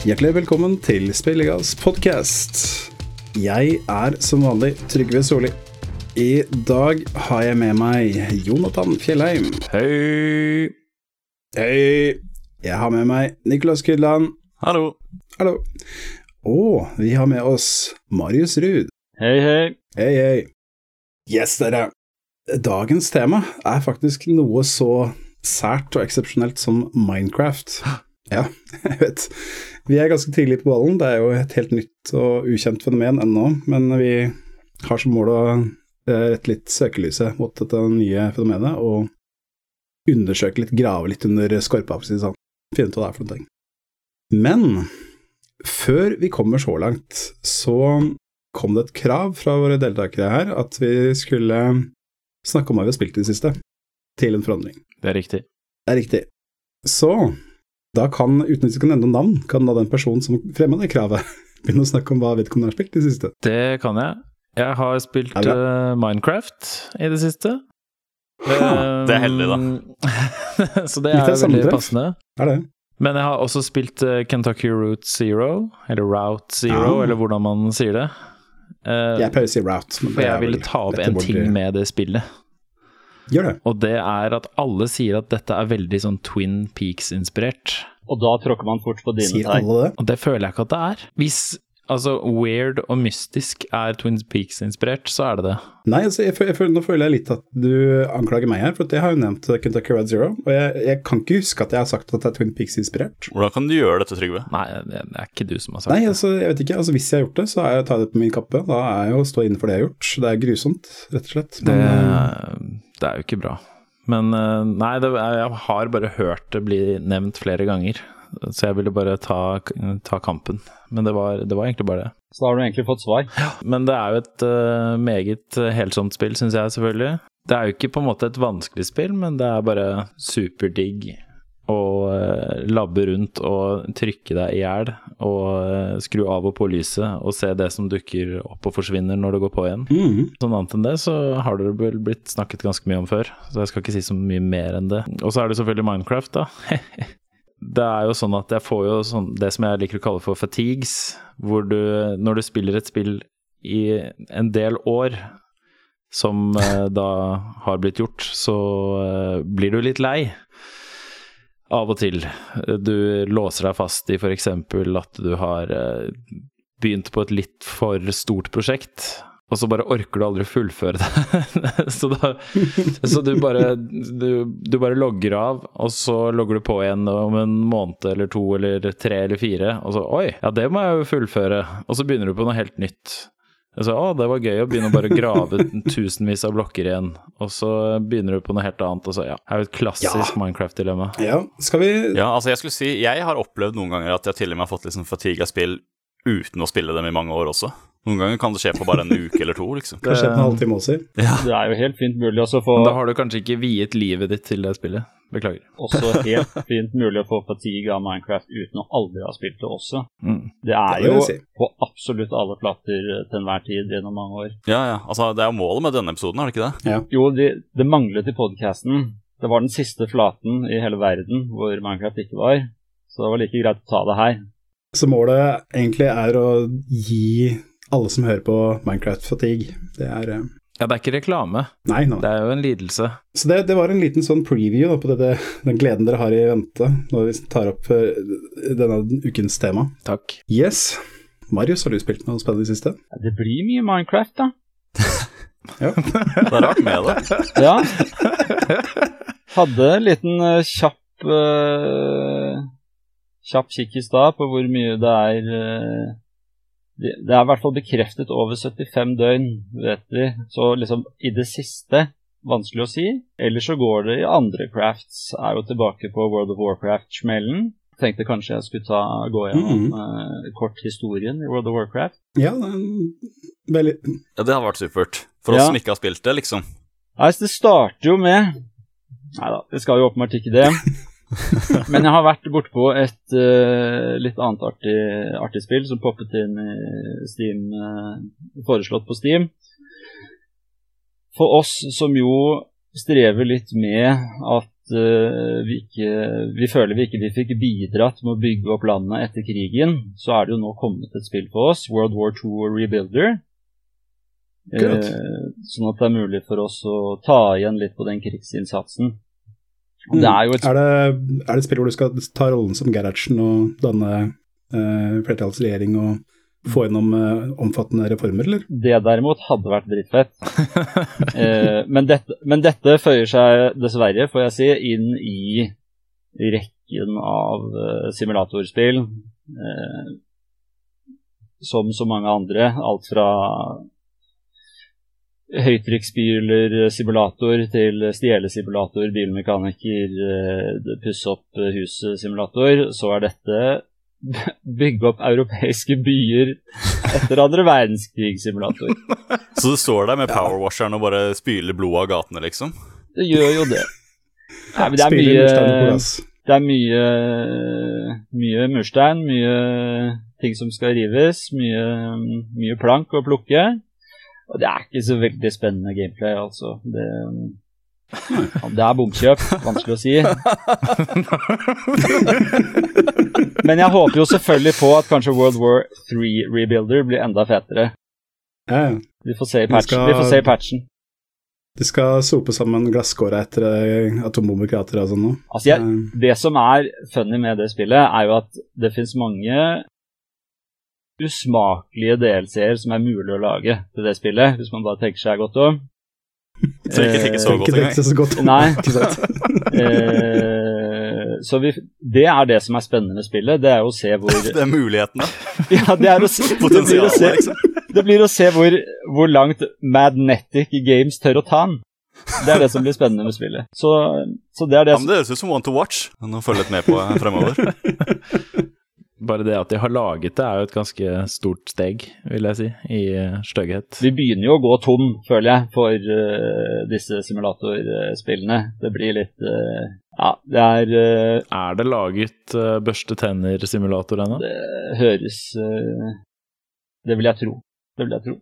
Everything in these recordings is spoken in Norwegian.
Hjertelig velkommen til Spillegas podkast. Jeg er som vanlig Trygve Solli. I dag har jeg med meg Jonathan Fjellheim. Hei! Hei! Jeg har med meg Nicolas Kydland. Hallo. Hallo. Og vi har med oss Marius Ruud. Hei, hei. Hei, hei. Yes, dere. Dagens tema er faktisk noe så sært og eksepsjonelt som Minecraft. Ja, jeg vet. Vi er ganske tidlig på ballen. Det er jo et helt nytt og ukjent fenomen ennå, men vi har som mål å eh, rette litt søkelyset mot dette nye fenomenet og undersøke litt, grave litt under skorpa, for å si det sånn. Finne ut hva det er for noe. Men før vi kommer så langt, så kom det et krav fra våre deltakere her at vi skulle snakke om hva vi har spilt i det siste, til en forandring. Det er riktig. Det er riktig. Så da kan, uten at vi skal nevne noen navn, kan da den personen som fremma det kravet, begynne å snakke om hva vedkommende har spilt i det siste. Det kan jeg. Jeg har spilt eh, Minecraft i det siste. Ha, det er heldig, da. så det er veldig passende. Er det? Men jeg har også spilt uh, Kentucky Route Zero, eller Route Zero, Ah. eller hvordan man sier det. Uh, Jeg pleier å si route. for jeg ville ta opp en ting med det spillet. Gjør det. Og det er at alle sier at dette er veldig sånn Twin Peaks-inspirert. Og da tråkker man fort på dine tegn. det? Og det føler jeg ikke at det er. Hvis altså weird og mystisk er Twin Peaks-inspirert, så er det det. Nei, altså, jeg, føler- jeg nå føler jeg litt at du anklager meg her, for jeg har jo nevnt Kentucky Red Zero, og jeg, jeg kan ikke huske at jeg har sagt at det er Twin Peaks-inspirert. Hvordan kan du gjøre dette, Trygve? Nei, det det er ikke du som har sagt Nei, det. altså, jeg vet ikke. Altså, hvis jeg har gjort det, så er jeg tar det på min kappe. Da er jeg jo å stå inne for det jeg har gjort. Det er grusomt, rett og slett. Det, Men, det, det er jo ikke bra. Men eh, nei, det, jeg har bare hørt det bli nevnt flere ganger. Så jeg ville bare ta, ta kampen. Men det var, det var egentlig bare det. Så da har du egentlig fått svar. Men det er jo et uh, meget helsomt spill, syns jeg selvfølgelig. Det er jo ikke på en måte et vanskelig spill, men det er bare superdigg å uh, labbe rundt og trykke deg i hjel og uh, skru av og på lyset og se det som dukker opp og forsvinner når det går på igjen. mhm. Sånn annet enn det så har det vel blitt snakket ganske mye om før, så jeg skal ikke si så mye mer enn det. Og så er det selvfølgelig Minecraft, da. det er jo sånn at jeg får jo sånn, det som jeg liker å kalle for fatigues, hvor du, når du spiller et spill i en del år, som eh, da har blitt gjort, så eh, blir du litt lei. Av og til. Du låser deg fast i f.eks. at du har eh, begynt på et litt for stort prosjekt, og så bare orker du aldri fullføre det. så, da, så du bare du, du bare logger av, og så logger du på igjen om en måned eller to eller tre eller fire, og så oi, ja det må jeg jo fullføre. Og så begynner du på noe helt nytt. Og så, å, det var gøy å begynne å bare grave tusenvis av blokker igjen. Og så begynner du på noe helt annet, og så ja. Det er jo et klassisk Minecraft-dilemma. Ja, skal vi Ja, altså jeg skulle si, jeg har opplevd noen ganger at jeg til og med har fått sånn fatigue av spill uten å spille dem i mange år også. Noen ganger kan det skje på bare en uke eller to, liksom. Kan skje på en halvtime også? Det er jo helt fint mulig også å få, Men Da har du kanskje ikke viet livet ditt til det spillet. Beklager. også helt fint mulig å få fatigue av Minecraft uten å aldri ha spilt det også. Mm. Det er Det jo si. på absolutt alle flater eh, til enhver tid gjennom mange år. Ja, ja, altså det er jo målet med denne episoden, er det ikke det? Jo, det, det manglet i podcasten. Det var den siste flaten i hele verden hvor Minecraft ikke var. Så det var like greit å ta det her. Så målet egentlig er å gi alle som hører på Minecraft fatigue. Det er eh, Ja, det er ikke reklame. Nei, nei. Det er jo en lidelse. Så det, det var en liten sånn preview da, på det, den gleden dere har i vente når vi tar opp eh, denne ukens tema. Takk. Yes. Marius, har du spilt noe spennende i det siste? Det blir mye Minecraft, da. Ja. Det er rart med det. Ja. Hadde en liten uh, kjapp uh, Kjapp kikk i stad på hvor mye det er eh, det, er i hvert fall bekreftet over 75 døgn, vet vi. Så liksom i det siste vanskelig å si. Eller så går det i andre crafts. Er jo tilbake på World of Warcraft-smellen. Tenkte kanskje jeg skulle ta, gå gjennom eh, kort historien i World of Warcraft. Ja, det veldig Ja, Det har vært supert. For oss Ja. som ikke har spilt det, liksom. Nei, så det starter jo med Nei da, det skal jo åpenbart ikke det. Men jeg har vært bortpå et uh, litt annet artig, artig spill som poppet inn i Steam, uh, foreslått på Steam. For oss som jo strever litt med at uh, vi ikke Vi føler vi ikke vi fikk bidratt med å bygge opp landet etter krigen, så er det jo nå kommet et spill på oss, World War II Rebuilder. Sånn at det er mulig for oss å ta igjen litt på den krigsinnsatsen. Og Det er jo et er, det, er det et spill hvor du skal ta rollen som Gerhardsen og danne eh, flertallsregjering og få gjennom eh, omfattende reformer, eller? Det derimot hadde vært dritfett. eh, men, dette, men dette føyer seg dessverre, får jeg si, inn i rekken av eh, simulatorspill. Eh, som så mange andre. Alt fra høytrykksspyler-simulator til stjelesimulator, bilmekaniker, eh, pusse opp eh, huset-simulator. Så er dette bygge opp europeiske byer etter andre verdenskrig-simulator. Så du står der med powerwasheren og bare spyler blod av gatene, liksom? Det gjør jo det. Nei, men det er mye. Det er mye, mye murstein, mye ting som skal rives, mye, mye plank å plukke. Og det er ikke så veldig spennende gameplay, altså. Det, det er bomkjøp, vanskelig å si. Men jeg håper jo selvfølgelig på at kanskje World War 3 Rebuilder blir enda fetere. Vi får se i patchen. Vi får se i patchen. De skal sope sammen glasskåra etter atombombekrater og sånn nå. Altså, jeg, Eh, Det som er funny med det spillet, er jo at det fins mange usmakelige DLC-er som er mulig å lage til det spillet, hvis man bare tenker seg godt om. Så ikke tenker så Eh, godt ikke engang. så godt om, Nei. ikke sant? Eh, så vi, det er det som er spennende med spillet. Det er å se hvor Det er mulighetene. Ja, det er å se, det blir å Potensialet, se, liksom. det blir å se hvor, hvor langt Madnetic Games tør å ta den. Det er det som blir spennende med spillet. Så, så det er det Ja, men Det høres ut som One to Watch. Nå følger litt med på fremover. Bare det at de har laget det, er jo et ganske stort steg, vil jeg si, i eh, stygghet. Vi begynner jo å gå tom, føler jeg, for uh, disse simulatorspillene. Det blir litt uh, Ja, det er uh, Er det laget uh, børste tenner-simulator ennå? Det høres eh, Det vil jeg tro. Det vil jeg tro.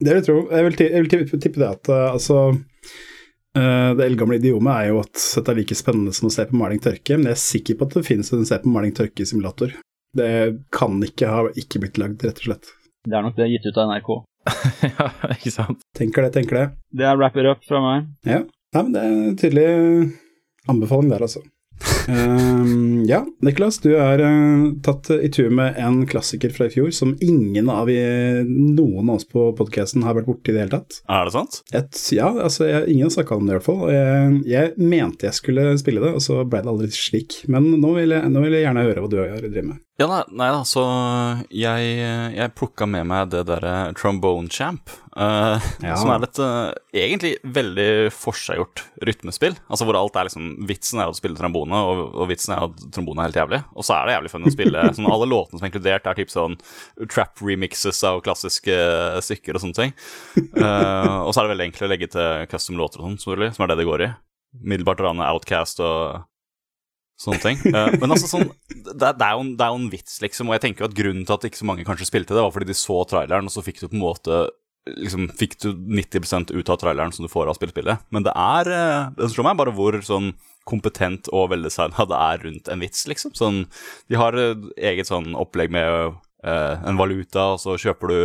Det vil jeg tro. Jeg vil, jeg vil tippe- det at altså eh, Det eldgamle idiomet er jo at dette er like spennende som å se på maling tørke, men jeg er sikker på at det finnes en se på maling tørke-simulator. Det kan ikke ha ikke blitt lagd, rett og slett. Det er nok det gitt ut av NRK. ja, ikke sant? Tenker det, tenker det. Det er wrap it up fra meg. Ja, Nei, men det er en tydelig anbefaling der, altså. um, ja, Niklas, du er uh, tatt i tur med en klassiker fra i fjor som ingen av i, noen av oss på podkasten har vært borti i det hele tatt. Er det sant? Et, ja, altså, jeg, ingen har snakka om det i hvert fall. Jeg, jeg mente jeg skulle spille det, og så ble det aldri slik. Men nå vil jeg, nå vil jeg gjerne høre hva du har drevet med. Ja, nei, nei da, så jeg, jeg plukka med meg det derre Trombone Champ, uh, Ja. som er et uh, egentlig veldig forseggjort rytmespill. Altså hvor alt er liksom Vitsen er å spille trombone, og, og vitsen er at trombone er helt jævlig. Og så er det jævlig fun å spille sånn Alle låtene som er inkludert, er typ sånn trap remixes av klassiske stykker og sånne ting. Uh, og så er det veldig enkelt å legge til custom låter og sånn, som er det det går i. Middelbart rane Outcast og Sånne ting. Eh, men altså sånn, det, det, er en, det er jo en vits, liksom. Og jeg tenker jo at grunnen til at ikke så mange kanskje spilte det, var fordi de så traileren, og så fikk du på en måte liksom, Fikk du 90% ut av traileren som du får av spillespillet. Men det er eh, Det slår meg bare hvor sånn kompetent og veldesigna det er rundt en vits, liksom. Sånn, de har eh, eget sånn opplegg med uh, en valuta, og så kjøper du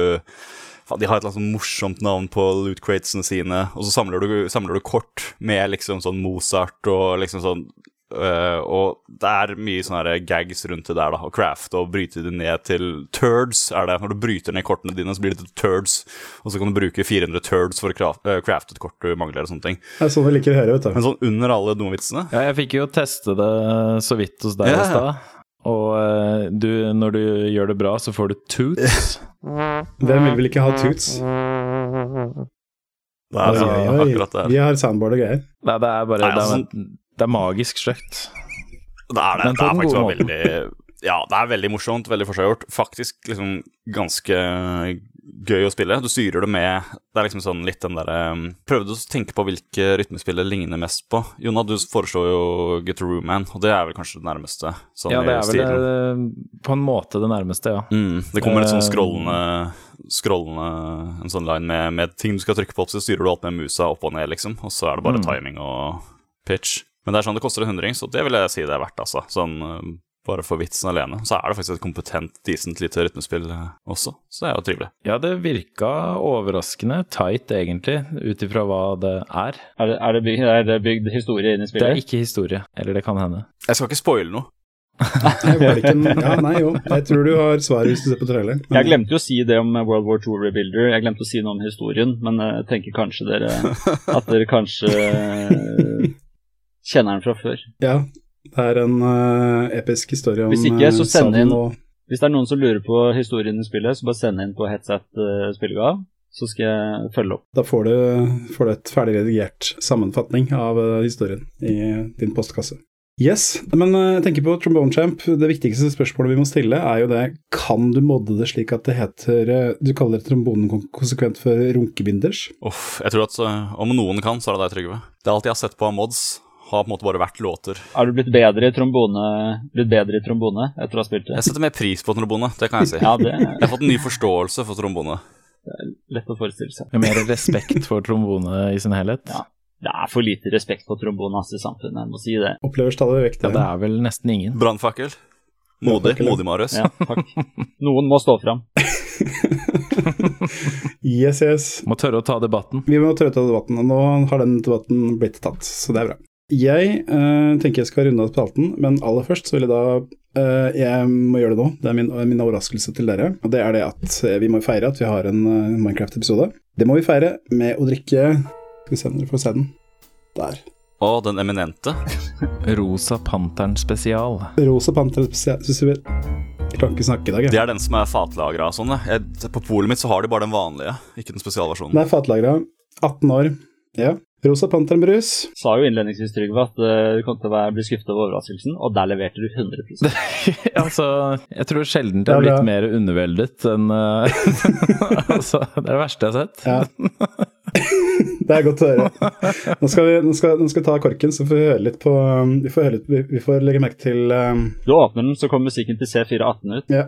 De har et eller annet sånn morsomt navn på loot cratesene sine, og så samler du, samler du kort med liksom sånn Mozart og liksom sånn øh, Og det er mye sånne gags rundt det der, da. Å crafte og bryte det ned til turds, er det. Når du bryter ned kortene dine, så blir det til turds, og så kan du bruke 400 turds for å craft, øh, crafte et kort du mangler, og sånne ting. Det er sånn vi liker å høre, vet du. Men sånn under alle dumme vitsene Ja, jeg fikk jo teste det så vidt hos deg i stad. Og uh, du, når du gjør det bra, så får du toots. Hvem vil vel ikke ha toots? Det er Oi, oi, oi. akkurat det. Vi har soundboard og greier. Nei, det er bare Nei, det, altså, er, det er magisk stygt. Det er det. Det er faktisk veldig Ja, det er veldig morsomt, veldig forseggjort. Faktisk liksom ganske gøy å spille. Du styrer det med Det er liksom sånn litt den derre Prøvde å tenke på hvilke rytmespill det ligner mest på. Jonna, du foreslår jo Get a Room Man, og det er vel kanskje det nærmeste? Sånn Ja, det er vel stilen. eh, på en måte det nærmeste, ja. Mm, det kommer litt sånn Eh, scrollende Scrollende En sånn line med, med ting du skal trykke på, så styrer du alt med musa opp og ned, liksom. Og så er det bare Mm. timing og pitch. Men det er sånn det koster en hundring, så det vil jeg si det er verdt, altså. Sånn eh, bare for vitsen alene. Så er det faktisk et kompetent, decent lite rytmespill eh, også, så det er jo trivelig. Ja, det virka overraskende tight, egentlig, ut ifra hva det er. Er det, er, det bygd, er det bygd historie inn i spillet? Det er ikke historie, eller det kan hende. Jeg skal ikke spoile noe. Nei, var det ikke en, ja, nei, jo. Jeg tror du har svaret hvis du ser på traileren. Jeg glemte jo å si det om World War II Rebuilder, jeg glemte å si noe om historien, men eh, jeg tenker kanskje dere at dere kanskje eh, kjenner den fra før. Ja, det er en uh, episk historie om Hvis ikke, så eh, send inn- og Hvis det er noen som lurer på historien i spillet, så bare send inn på headset uh, spillegav, så skal jeg følge opp. Da får du, får du et ferdig redigert sammenfatning av uh, historien i din postkasse. Yes, men eh, jeg tenker på Trombone Champ. Det viktigste spørsmålet vi må stille, er jo det Kan du modde det slik at det heter eh, Du kaller det trombonen konsekvent for runkebinders? Uff, jeg tror at eh, om noen kan, så er det deg, Trygve. Det er alt jeg har sett på av mods, har på en måte bare vært låter. Har du blitt bedre i trombone, blitt bedre i trombone etter å ha spilt det? Jeg setter mer pris på trombone, det kan jeg si. Ja, det Jeg har fått en ny forståelse for trombone. lett å forestille seg. Mer respekt for trombone i sin helhet. Ja. Det er for lite respekt for trombone i samfunnet, jeg må si det. Opplever stadig vekk Ja, det. det er vel nesten ingen. Brannfakkel. Modig. Modig, Marius. Ja, takk. Noen må stå fram. Yes, yes. Må tørre å ta debatten. Vi må tørre å ta debatten, og nå har den debatten blitt tatt, så det er bra. Jeg uh, tenker jeg skal runde av spalten, men aller først så vil jeg da uh, Jeg må gjøre det nå, det er min, min overraskelse til dere. Og det er det at eh, vi må feire at vi har en uh, Minecraft-episode. Det må vi feire med å drikke Skal vi se om dere får se den. Der. Å, den eminente. Rosa Panteren spesial. Rosa Panteren spesial... Syns vi Jeg kan ikke snakke i dag, Det er den som er fatlagra og sånn. jeg. Jeg- På polet mitt så har de bare den vanlige, ikke den spesialversjonen. Den er fatlagra. 18 år. Ja. Rosa Panteren brus. Sa jo innledningsvis, Trygve, at uh, du kom til å bli skuffet over overraskelsen, og der leverte du 100 altså, jeg tror sjelden det Det har er blitt mer underveldet enn eh, altså, Det er det verste jeg har sett. Ja. Det er godt å høre. Nå skal vi, nå skal, nå skal vi ta korken, så får vi høre litt på um, Vi får, høre litt, vi, får legge merke til um, Du åpner den, så kommer musikken til C418 ut. Ja.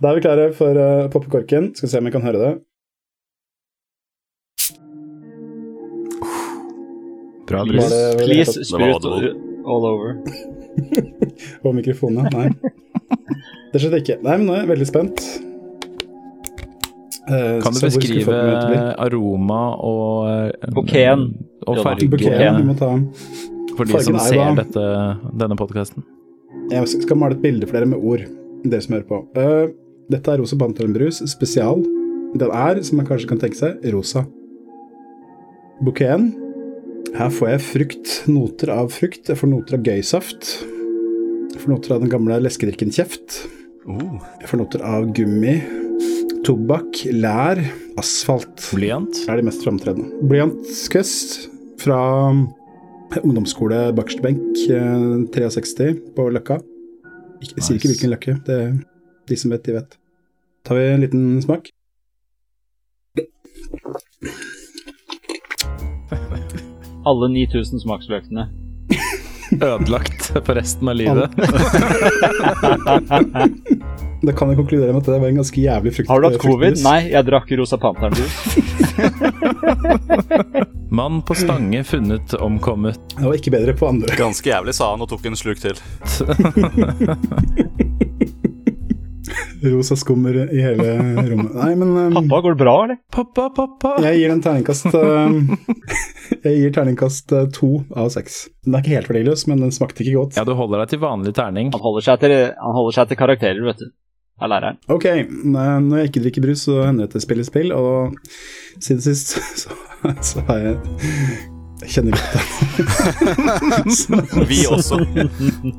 da er vi klare for uh, å poppe korken. Skal vi se om vi kan høre det. Bra brus. det- Please det spirit var all over. Og mikrofonen, Nei. Det skjedde ikke. Nei, men nå er jeg veldig spent. Uh, Kan du beskrive aroma og eh, Bouqueten. Og Ja, farge Bouqueten, vi må ta for de som fargen er ser da- dette, denne podkasten. Jeg skal male et bilde for dere med ord, dere som hører på. Uh, dette er Rosa Pantelenbrus spesial. Den er, som man kanskje kan tenke seg, rosa. Bouqueten. Her får jeg frukt, noter av frukt. Jeg får noter av gøysaft. Jeg får noter av den gamle leskedrikken kjeft. Oh. Jeg får noter av gummi, tobakk, lær, asfalt. Blyant. Er de mest framtredende. Blyantskvest fra ungdomsskole bakerste benk, eh, 63 på Løkka. Ikke, jeg sier ikke hvilken løkke, det er de som vet, de vet. Tar vi en liten smak? Alle 9000 smaksløkene. Ødelagt for resten av livet. Da kan jeg konkludere med at det var en ganske jævlig frukt. Har du hatt covid? Nei, jeg drakk Rosa Panteren. du. Mann på stange funnet omkommet. Det var ikke bedre på andre. ganske jævlig, sa han og tok en sluk til. Rosa skummer i hele rommet. Nei, men um, Pappa, går det bra, eller? Pappa, pappa! jeg gir den terningkast uh, Jeg gir terningkast uh, to av seks. Den er ikke helt verdiløs, men den smakte ikke godt. Ja, du holder deg til vanlig terning. Han holder seg til, han holder seg til karakterer, vet du. Er læreren. Ok, når jeg ikke drikker brus, så hender det at jeg spiller spill, og siden sist så, så har jeg Jeg kjenner lukta. Vi også.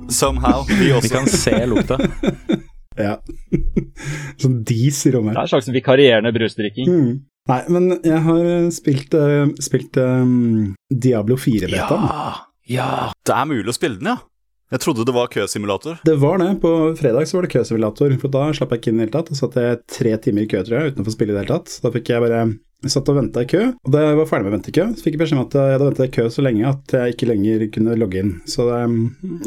Somehow. Vi Vi kan se lukta. Ja. Sånn dis i Det er en slags vikarierende brusdrikking. Mm. Nei, men jeg har spilt, uh, spilt um, Diablo 4-betaen. Ja! Ja! Det er mulig å spille den, ja. Jeg trodde det var køsimulator. Det var det. På fredag så var det køsimulator, for da slapp jeg ikke inn i det hele tatt. Og satt jeg tre timer i kø, tror jeg, uten å få spille i det hele tatt. Da fikk jeg bare jeg satt og venta i kø, og da jeg var ferdig med å vente i kø, så fikk jeg beskjed om at jeg hadde venta i kø så lenge at jeg ikke lenger kunne logge inn. Så det,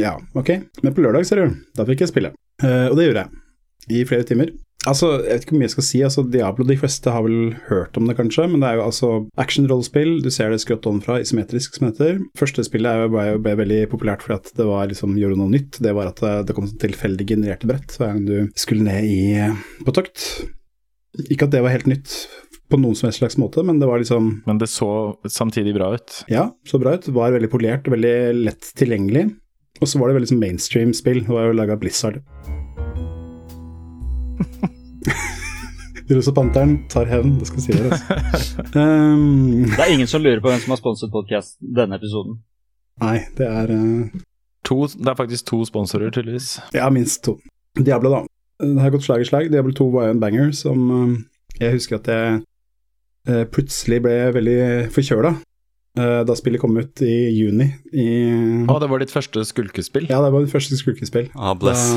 ja, ok. Men på lørdag, ser du, da fikk jeg spille. Uh, og det gjorde jeg. I flere timer. Altså, jeg vet ikke hvor mye jeg skal si. Altså, Diablo, de fleste har vel hørt om det, kanskje, men det er jo altså action-rollespill. Du ser det skrått ovenfra, isometrisk, som heter. Første spillet er jo- ble ble veldig populært fordi at det var liksom gjorde noe nytt. Det var at det, det kom sånn tilfeldig genererte brett hver gang du skulle ned i på tokt. Ikke at det var helt nytt på noen som helst slags måte, men det var liksom Men det så samtidig bra ut. Ja, så bra ut. Var veldig polert veldig lett tilgjengelig. Og så var det veldig sånn mainstream-spill. Det var jo laga Blizzard. Rosa Panteren tar hevn, det skal sies. Altså. Um, Det er ingen som lurer på hvem som har sponset podcast denne episoden. nei, det er uh, To, det er faktisk to sponsorer, tydeligvis. Ja, minst to. Diablo, da. Det har gått slag i slag. Diablo 2 var jo en banger som uh, Jeg husker at jeg uh, plutselig ble veldig forkjøla uh, da spillet kom ut i juni i Å, det var ditt første skulkespill? Ja, det var mitt første skulkespill. Ah, bless.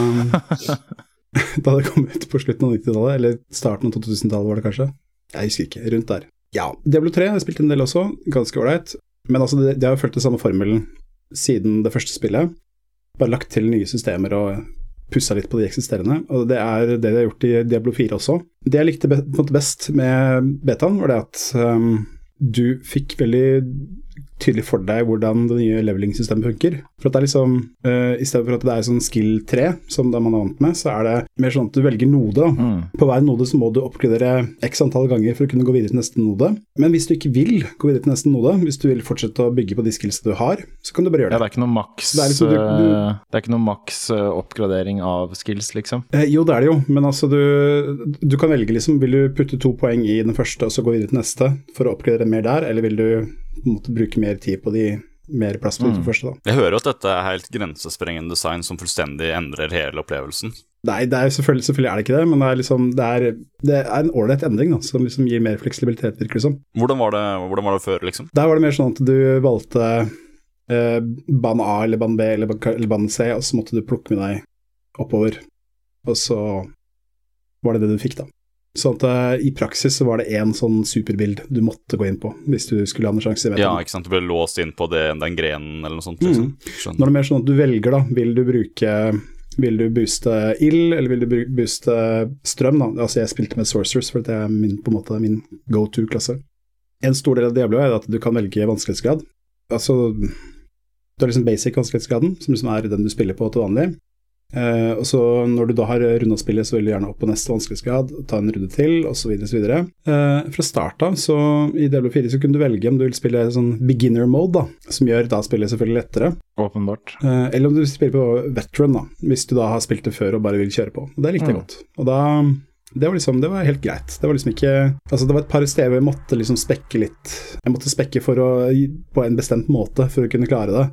Da, det kom ut på slutten av 90-tallet, eller starten av 2000-tallet var det kanskje. Jeg husker ikke, rundt der. Ja, Diablo 3 har jeg spilt en del også, ganske ålreit. Men altså, de, har jo fulgt den samme formelen siden det første spillet. Bare lagt til nye systemer og pussa litt på de eksisterende. Og det er det de har gjort i Diablo 4 også. Det jeg likte best med betaen, var det at um, du fikk veldig tydelig for deg hvordan det nye leveling-systemet funker. For at det er liksom, uh, I stedet for at det er sånn skill 3, som det man er vant med, så er det mer sånn at du velger node. Mm. På hver node så må du oppgradere x antall ganger for å kunne gå videre til neste node. Men hvis du ikke vil gå videre til neste node, hvis du vil fortsette å bygge på de skillsene du har, så kan du bare gjøre det Ja, det. er ikke noe maks Det er liksom du- du- eh, Det er ikke noe maks eh, oppgradering av skills, liksom. Eh, jo, det er det jo, men altså du, du kan velge liksom, vil du putte to poeng i den første og så gå videre til neste for å oppgradere mer der, eller vil du på måte, bruke mer tid på de mer plass på de to Mm. første, da. Jeg hører at dette er helt grensesprengende design som fullstendig endrer hele opplevelsen. Nei, det er selvfølgelig, selvfølgelig er det ikke det, men det er liksom Det er, det er en ålreit endring, da, som liksom gir mer fleksibilitet, virker det som. Hvordan var det, hvordan var det før, liksom? Der var det mer sånn at du valgte eh, bane A eller bane B eller, eller bane C, og så måtte du plukke med deg oppover. Og så var det det du fikk, da. Sånn at uh, i praksis så var det én sånn superbild du måtte gå inn på hvis du skulle ha en sjanse Ja, ikke sant, du ble låst inn på det, den grenen eller noe sånt, Mm. liksom. Nå er det mer sånn at du velger, da. Vil du bruke Vil du booste ild, eller vil du booste strøm? da? Altså Jeg spilte med Sorcerers, for det er min, på en måte min go to-klasse. En stor del av Diablo er at du kan velge vanskelighetsgrad. Altså Du har liksom basic vanskelighetsgraden, som liksom er den du spiller på til vanlig. Eh, og så når du da har runda spillet, så vil du gjerne opp på neste vanskelighetsgrad, ta en runde til, osv. Uh, Eh, fra start av, så i Diablo 4 så kunne du velge om du vil spille sånn beginner mode, da, som gjør da spillet selvfølgelig lettere. Åpenbart. Uh, eller om du spiller på veteran, da, hvis du da har spilt det før og bare vil kjøre på. Og det likte jeg Mm. godt. Og da det var liksom, det var helt greit. Det var liksom ikke Altså, det var et par steder hvor jeg måtte liksom spekke litt Jeg måtte spekke for å, på en bestemt måte for å kunne klare det.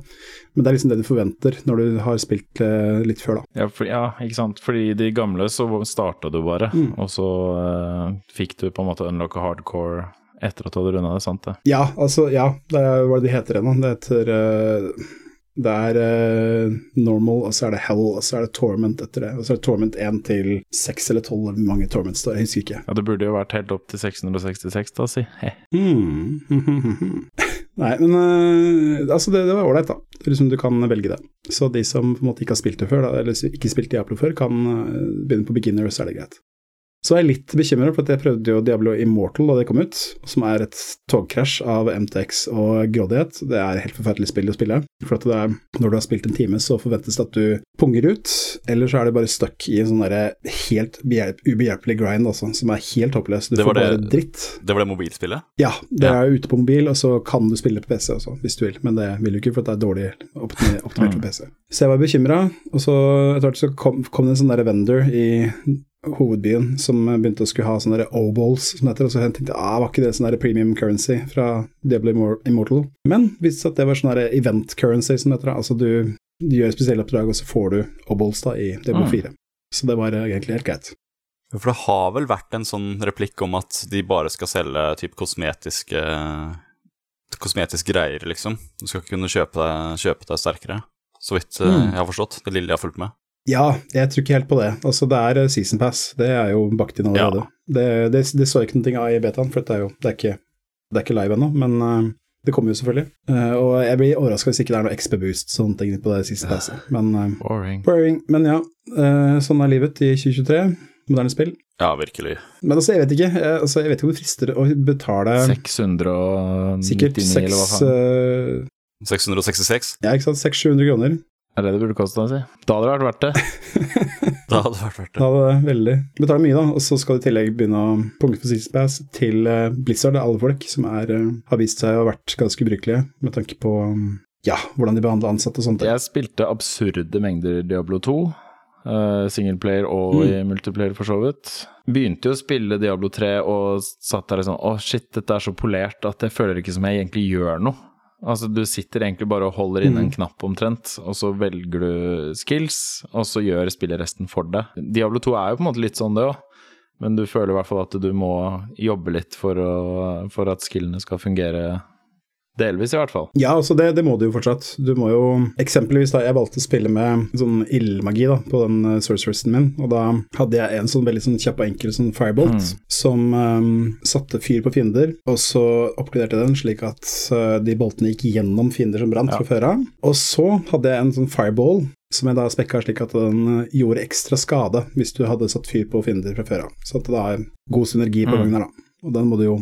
Men det er liksom det du forventer når du har spilt eh, litt før, da. Ja, for, ja, ikke sant. Fordi de gamle så starta du bare, Mm. og så uh, fikk du på en måte unlocka hardcore etter at du hadde runda det, sant det? Ja, altså, ja, det er, hva er det de heter ennå? Det heter eh, Det er uh, normal, og så er det hell, og så er det torment etter det. Og så er det torment 1 til 6 eller 12, eller hvor mange torments er, jeg husker ikke. Ja, det burde jo vært helt opp til 666, da, si. Hmm. Nei, men uh, altså det, det var ålreit, da. Det Liksom, du kan velge det. Så de som på en måte ikke har spilt det før, da, eller ikke spilt Diablo før, kan uh, begynne på beginner, så er det greit. Så er jeg litt bekymra, for jeg prøvde jo Diablo Immortal da det kom ut, som er et togkrasj av MTX og grådighet. Det er et helt forferdelig spill å spille. For at det er, når du har spilt en time, så forventes det at du punger ut, eller så er du bare stuck i en sånn derre helt ubehjelpelig grind, altså, som er helt håpløs. Du Det får var bare det- dritt. Det var det mobilspillet? Ja, det Ja. er ute på mobil, og så kan du spille på PC også, hvis du vil, men det vil du ikke, for det er dårlig optimert, optimert for PC. Så jeg var bekymra, og så etter hvert så kom, kom det en sånn der vendor i hovedbyen som begynte å skulle ha sånne O-balls, som det heter, og så jeg tenkte ah, var ikke det sånn premium currency fra Diablo Immortal? Men viste seg at det var sånn event currency, som det heter, altså du, du gjør spesielle oppdrag, og så får du O-balls da i Diablo Mm. 4. Så det var eh, egentlig helt greit. For det har vel vært en sånn replikk om at de bare skal selge typ kosmetiske Kosmetiske greier, liksom. Du skal ikke kunne kjøpe deg, kjøpe deg sterkere. Så vidt eh, Mm. jeg har forstått. Det lille jeg har fulgt med. Ja, jeg tror ikke helt på det. Altså, det er eh, season pass, det er jo bakt inn allerede. Det, det, det så jeg ikke noe av i betaen, for det er jo det er ikke, det er ikke live ennå, men uh, det kommer jo selvfølgelig. Uh, og jeg blir overraska hvis ikke det er noe XP boost sånne ting på det season passet. Men, uh, Boring. boring. men ja, sånn er livet i 2023. Moderne spill. Ja, virkelig. Men altså, jeg vet ikke. Jeg, altså, jeg vet ikke hvor det frister å betale 699, sikkert eller hva faen. uh, 666. Ja, ikke sant. 600-700 kroner. Er det det burde koste, si? Da hadde det vært verdt det. Da hadde det vært verdt det. Da hadde det veldig Betaler mye, da. Og så skal du i tillegg begynne å punkte for Season Pass til eh, Blizzard, alle folk som er, eh, har vist seg å ha vært ganske ubrukelige med tanke på um, ja, hvordan de behandler ansatte og sånt. Jeg spilte absurde mengder Diablo 2. Uh, Singleplayer og Mm. i multiplayer, for så vidt. Begynte jo å spille Diablo 3 og satt der og sånn Å, shit, dette er så polert at jeg føler ikke som jeg egentlig gjør noe. Altså, du sitter egentlig bare og holder inn en Mm. knapp omtrent, og så velger du skills, og så gjør spillet resten for deg. Diablo 2 er jo på en måte litt sånn, det òg. Men du føler i hvert fall at du må jobbe litt for, å, for at skillene skal fungere delvis, i hvert fall. Ja, altså det, det må du jo fortsatt. Du må jo Eksempelvis da jeg valgte å spille med sånn ildmagi da, på den uh, sorceressen min, og da hadde jeg en sånn veldig sånn kjapp og enkel sånn firebolt Mm. som um, satte fyr på fiender, og så oppgraderte den slik at uh, de boltene gikk gjennom fiender som brant Ja. fra før av. Og så hadde jeg en sånn fireball som jeg da spekka slik at den uh, gjorde ekstra skade hvis du hadde satt fyr på fiender fra før av. Så at det da er god synergi på Mm. gangen her, da. Og den må du jo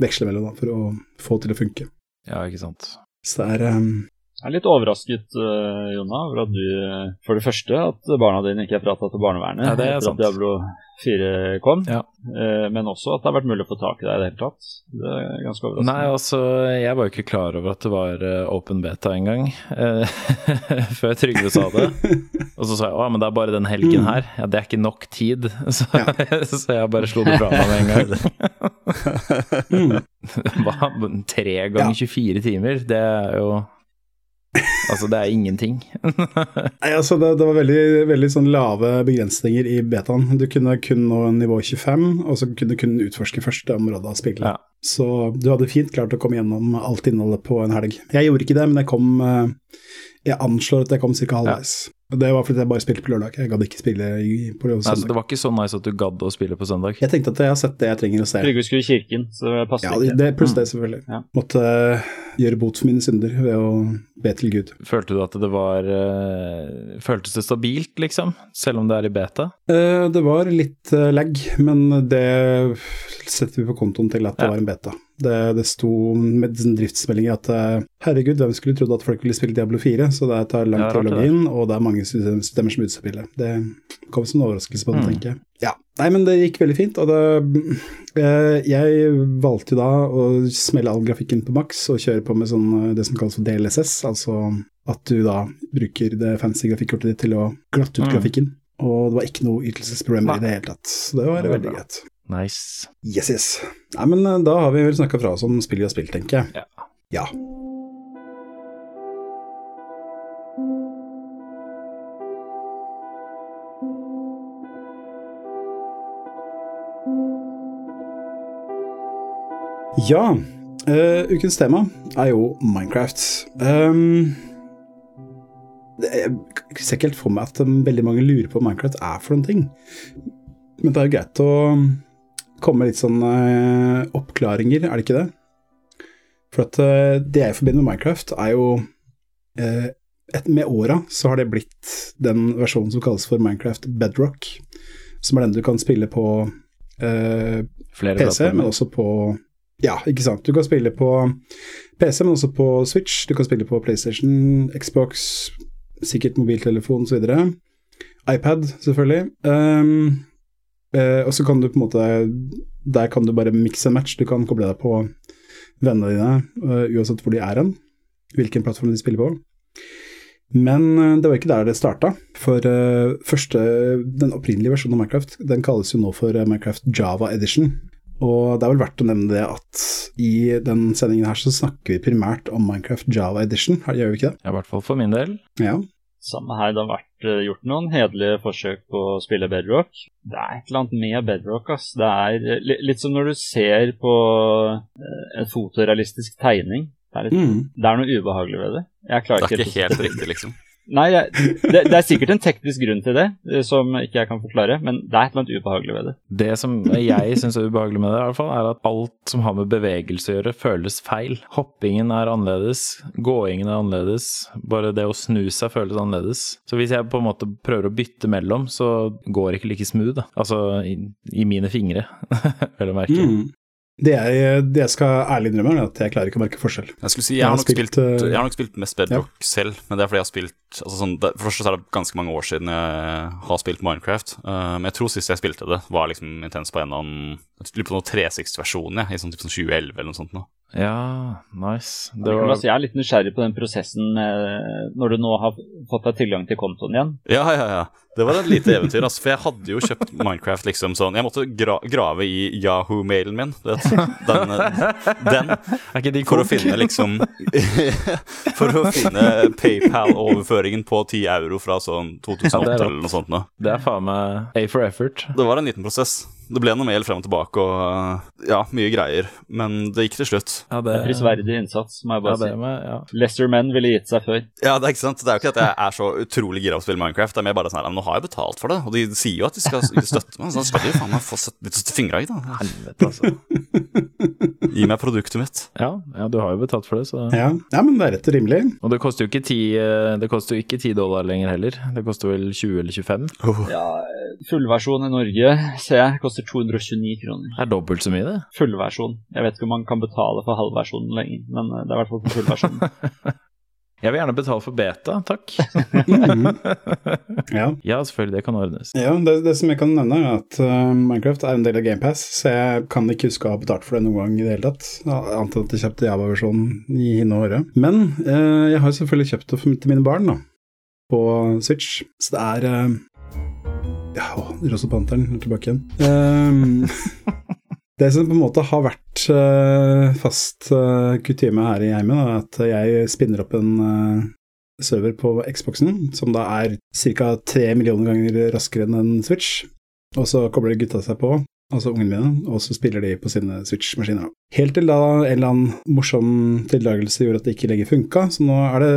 veksle mellom da, for å få til å funke. Ja, ikke sant. Så det er um, Jeg er litt overrasket, uh, Jonna, over at du eh, For det første at barna dine ikke har prata til barnevernet Ja, det er etter sant. at Diablo 4 kom. Ja. uh, Men også at det har vært mulig å få tak i deg i det hele tatt. Det er ganske overraskende. Nei, altså, jeg var jo ikke klar over at det var uh, open beta engang, uh, før Trygve sa det. Og så sa jeg å, men det er bare den helgen her. Ja, det er ikke nok tid. Så, så jeg bare slo det fra meg med en gang. Hva? Tre ganger 24 timer? Det er jo Altså, det er ingenting. Nei, altså det, det var veldig, veldig sånn lave begrensninger i betaen. Du kunne kun nå nivå 25, og så kunne du kun utforske første område av spillet. Ja. Så du hadde fint klart å komme gjennom alt innholdet på en helg. Jeg gjorde ikke det, men jeg kom eh, Jeg anslår at jeg kom ca. halvveis. Ja. Det var fordi jeg bare spilte på lørdag. Jeg gadd ikke spille på søndag. Nei, så det var ikke så nice at du gadd å spille på søndag. Jeg tenkte at jeg har sett det jeg trenger å se. Trygve skulle i kirken, så det passet Ja, ikke. det pluss Mm. det, selvfølgelig. Ja. Måtte gjøre bot for mine synder ved å be til Gud. Følte du at det var eh, Føltes det stabilt, liksom? Selv om det er i beta? Eh, Det var litt eh, lag, men det setter vi på kontoen til at det Ja. var en beta. Det, det sto med driftsmeldinger at herregud, hvem skulle trodd at folk ville spille Diablo 4, så det tar lang tid å logge inn, og det er mange system- systemer som utspiller. Det kom som en overraskelse på det, Mm. tenker jeg. Ja, nei, men det gikk veldig fint, og det eh, Jeg valgte jo da å smelle all grafikken på maks og kjøre på med sånn eh, det som kalles for DLSS, altså at du da bruker det fancy grafikkortet ditt til å glatte ut Mm. grafikken. Og det var ikke noe ytelsesproblemer i det hele tatt. Så det var Det var veldig greit. Nice. Yes, yes. Nei, men eh, da har vi vel snakka fra oss om spill vi har spilt, tenker jeg. Ja. Ja. Ja, uh, ukens tema er jo Minecraft. Um, det, jeg ser ikke helt for meg at um, veldig mange lurer på hva Minecraft er for noen ting. Men det er jo greit å komme med litt sånn eh, oppklaringer, er det ikke det? For at eh, det jeg forbinder med Minecraft, er jo eh, et, Med åra så har det blitt den versjonen som kalles for Minecraft Bedrock, som er den du kan spille på eh, Flere PC, men også på Ja, ikke sant. Du kan spille på PC, men også på Switch. Du kan spille på PlayStation, Xbox, sikkert mobiltelefon osv. iPad, selvfølgelig. Um, uh, og så kan du på en måte Der kan du bare mix and match. Du kan koble deg på vennene dine, uh, uansett hvor de er hen. Hvilken plattform de spiller på. Men uh, det var ikke der det starta. For første, den opprinnelige versjonen av Minecraft den kalles jo nå for Minecraft Java Edition. Og det er vel verdt å nevne det at i den sendingen her så snakker vi primært om Minecraft Java Edition, gjør vi ikke det? Ja, I hvert fall for min del. Ja. Samme her, det har vært eh, gjort noen hederlige forsøk på å spille Bedrock. Det er et eller annet med Bedrock, ass. Det er eh, litt som når du ser på eh, en fotorealistisk tegning. Det er, litt, Mm. det er noe ubehagelig ved det. Jeg klarer Det er ikke ikke helt riktig, liksom. Nei, det, det er sikkert en teknisk grunn til det, eh, som ikke jeg kan forklare, men det er et eller annet ubehagelig ved det. Det som jeg syns er ubehagelig med det, i hvert fall, er at alt som har med bevegelse å gjøre, føles feil. Hoppingen er annerledes, gåingen er annerledes, bare det å snu seg føles annerledes. Så hvis jeg på en måte prøver å bytte mellom, så går det ikke like smooth, da. Altså i, i mine fingre, vel å merke. Mm. Det jeg, det jeg skal ærlig innrømme, er at jeg klarer ikke å merke forskjell. Jeg skulle si, jeg har, nok spilt, spilt, jeg har nok spilt mest Bedrock selv, men det er fordi jeg har spilt altså sånn, det, For det første er det ganske mange år siden jeg har spilt Minecraft. Uh, men jeg tror sist jeg spilte det, var liksom intens på en eller annen lurer på noen 360-versjon, i sånn, typ sånn 2011 eller noe sånt. nå. Ja, nice. Var, jeg er litt nysgjerrig på den prosessen med, når du nå har fått deg tilgang til kontoen igjen. Ja, ja, ja. Det var et lite eventyr, altså, for jeg hadde jo kjøpt Minecraft liksom sånn Jeg måtte gra grave i Yahoo-mailen min, vet. Den, den for å finne liksom For å finne PayPal-overføringen på 10 euro fra sånn 2008 Ja, er eller noe sånt. noe. Det er faen meg A for effort. Det var en liten prosess. Det ble noe mail frem og tilbake og ja, mye greier. Men det gikk til slutt. Ja, det, Prisverdig innsats, må jeg ja, bare det si. med, ja. Lesser Men ville gitt seg før. Ja, Det er ikke sant Det er jo ikke at jeg er så utrolig gira på å spille Minecraft. Det er mer bare sånn her, "Men Nå har jeg betalt for det, og de sier jo at de skal støtte meg. Så da skal de jo faen meg få sette litt fingra i, da. Helvete, altså. Gi meg produktet mitt. Ja, ja, du har jo betalt for det, så Ja. ja, men det er rett og rimelig. Og det koster jo ikke 10, eh, det koster jo ikke ti dollar lenger heller. Det koster vel 20 eller 25. Ja, Fullversjon i Norge ser jeg koster 229 kroner. Det er dobbelt så mye, det. Fullversjon. Jeg vet ikke om man kan betale for halvversjonen lenger, men eh, det er i hvert fall for fullversjonen. Jeg vil gjerne betale for beta, takk. mm. Ja. Ja, selvfølgelig, det kan ordnes. Ja, det, det som jeg kan nevne, er at uh, Minecraft er en del av GamePass, så jeg kan ikke huske å ha betalt for det noen gang i det hele tatt. Annet enn at jeg kjøpte Java-versjonen i hinne og håre. Men uh, jeg har selvfølgelig kjøpt det for, til mine barn, da, på Switch. Så det er uh, Ja, å, Rosa Panteren er tilbake igjen. Um, det som på en måte har vært uh, fast uh, kutyme her i heimen, er at jeg spinner opp en uh, server på Xboxen, som da er ca. tre millioner ganger raskere enn en Switch. Og så kobler gutta seg på, altså ungene mine, og så spiller de på sine Switch-maskiner. Helt til da en eller annen morsom tillagelse gjorde at det ikke lenger funka, så nå er det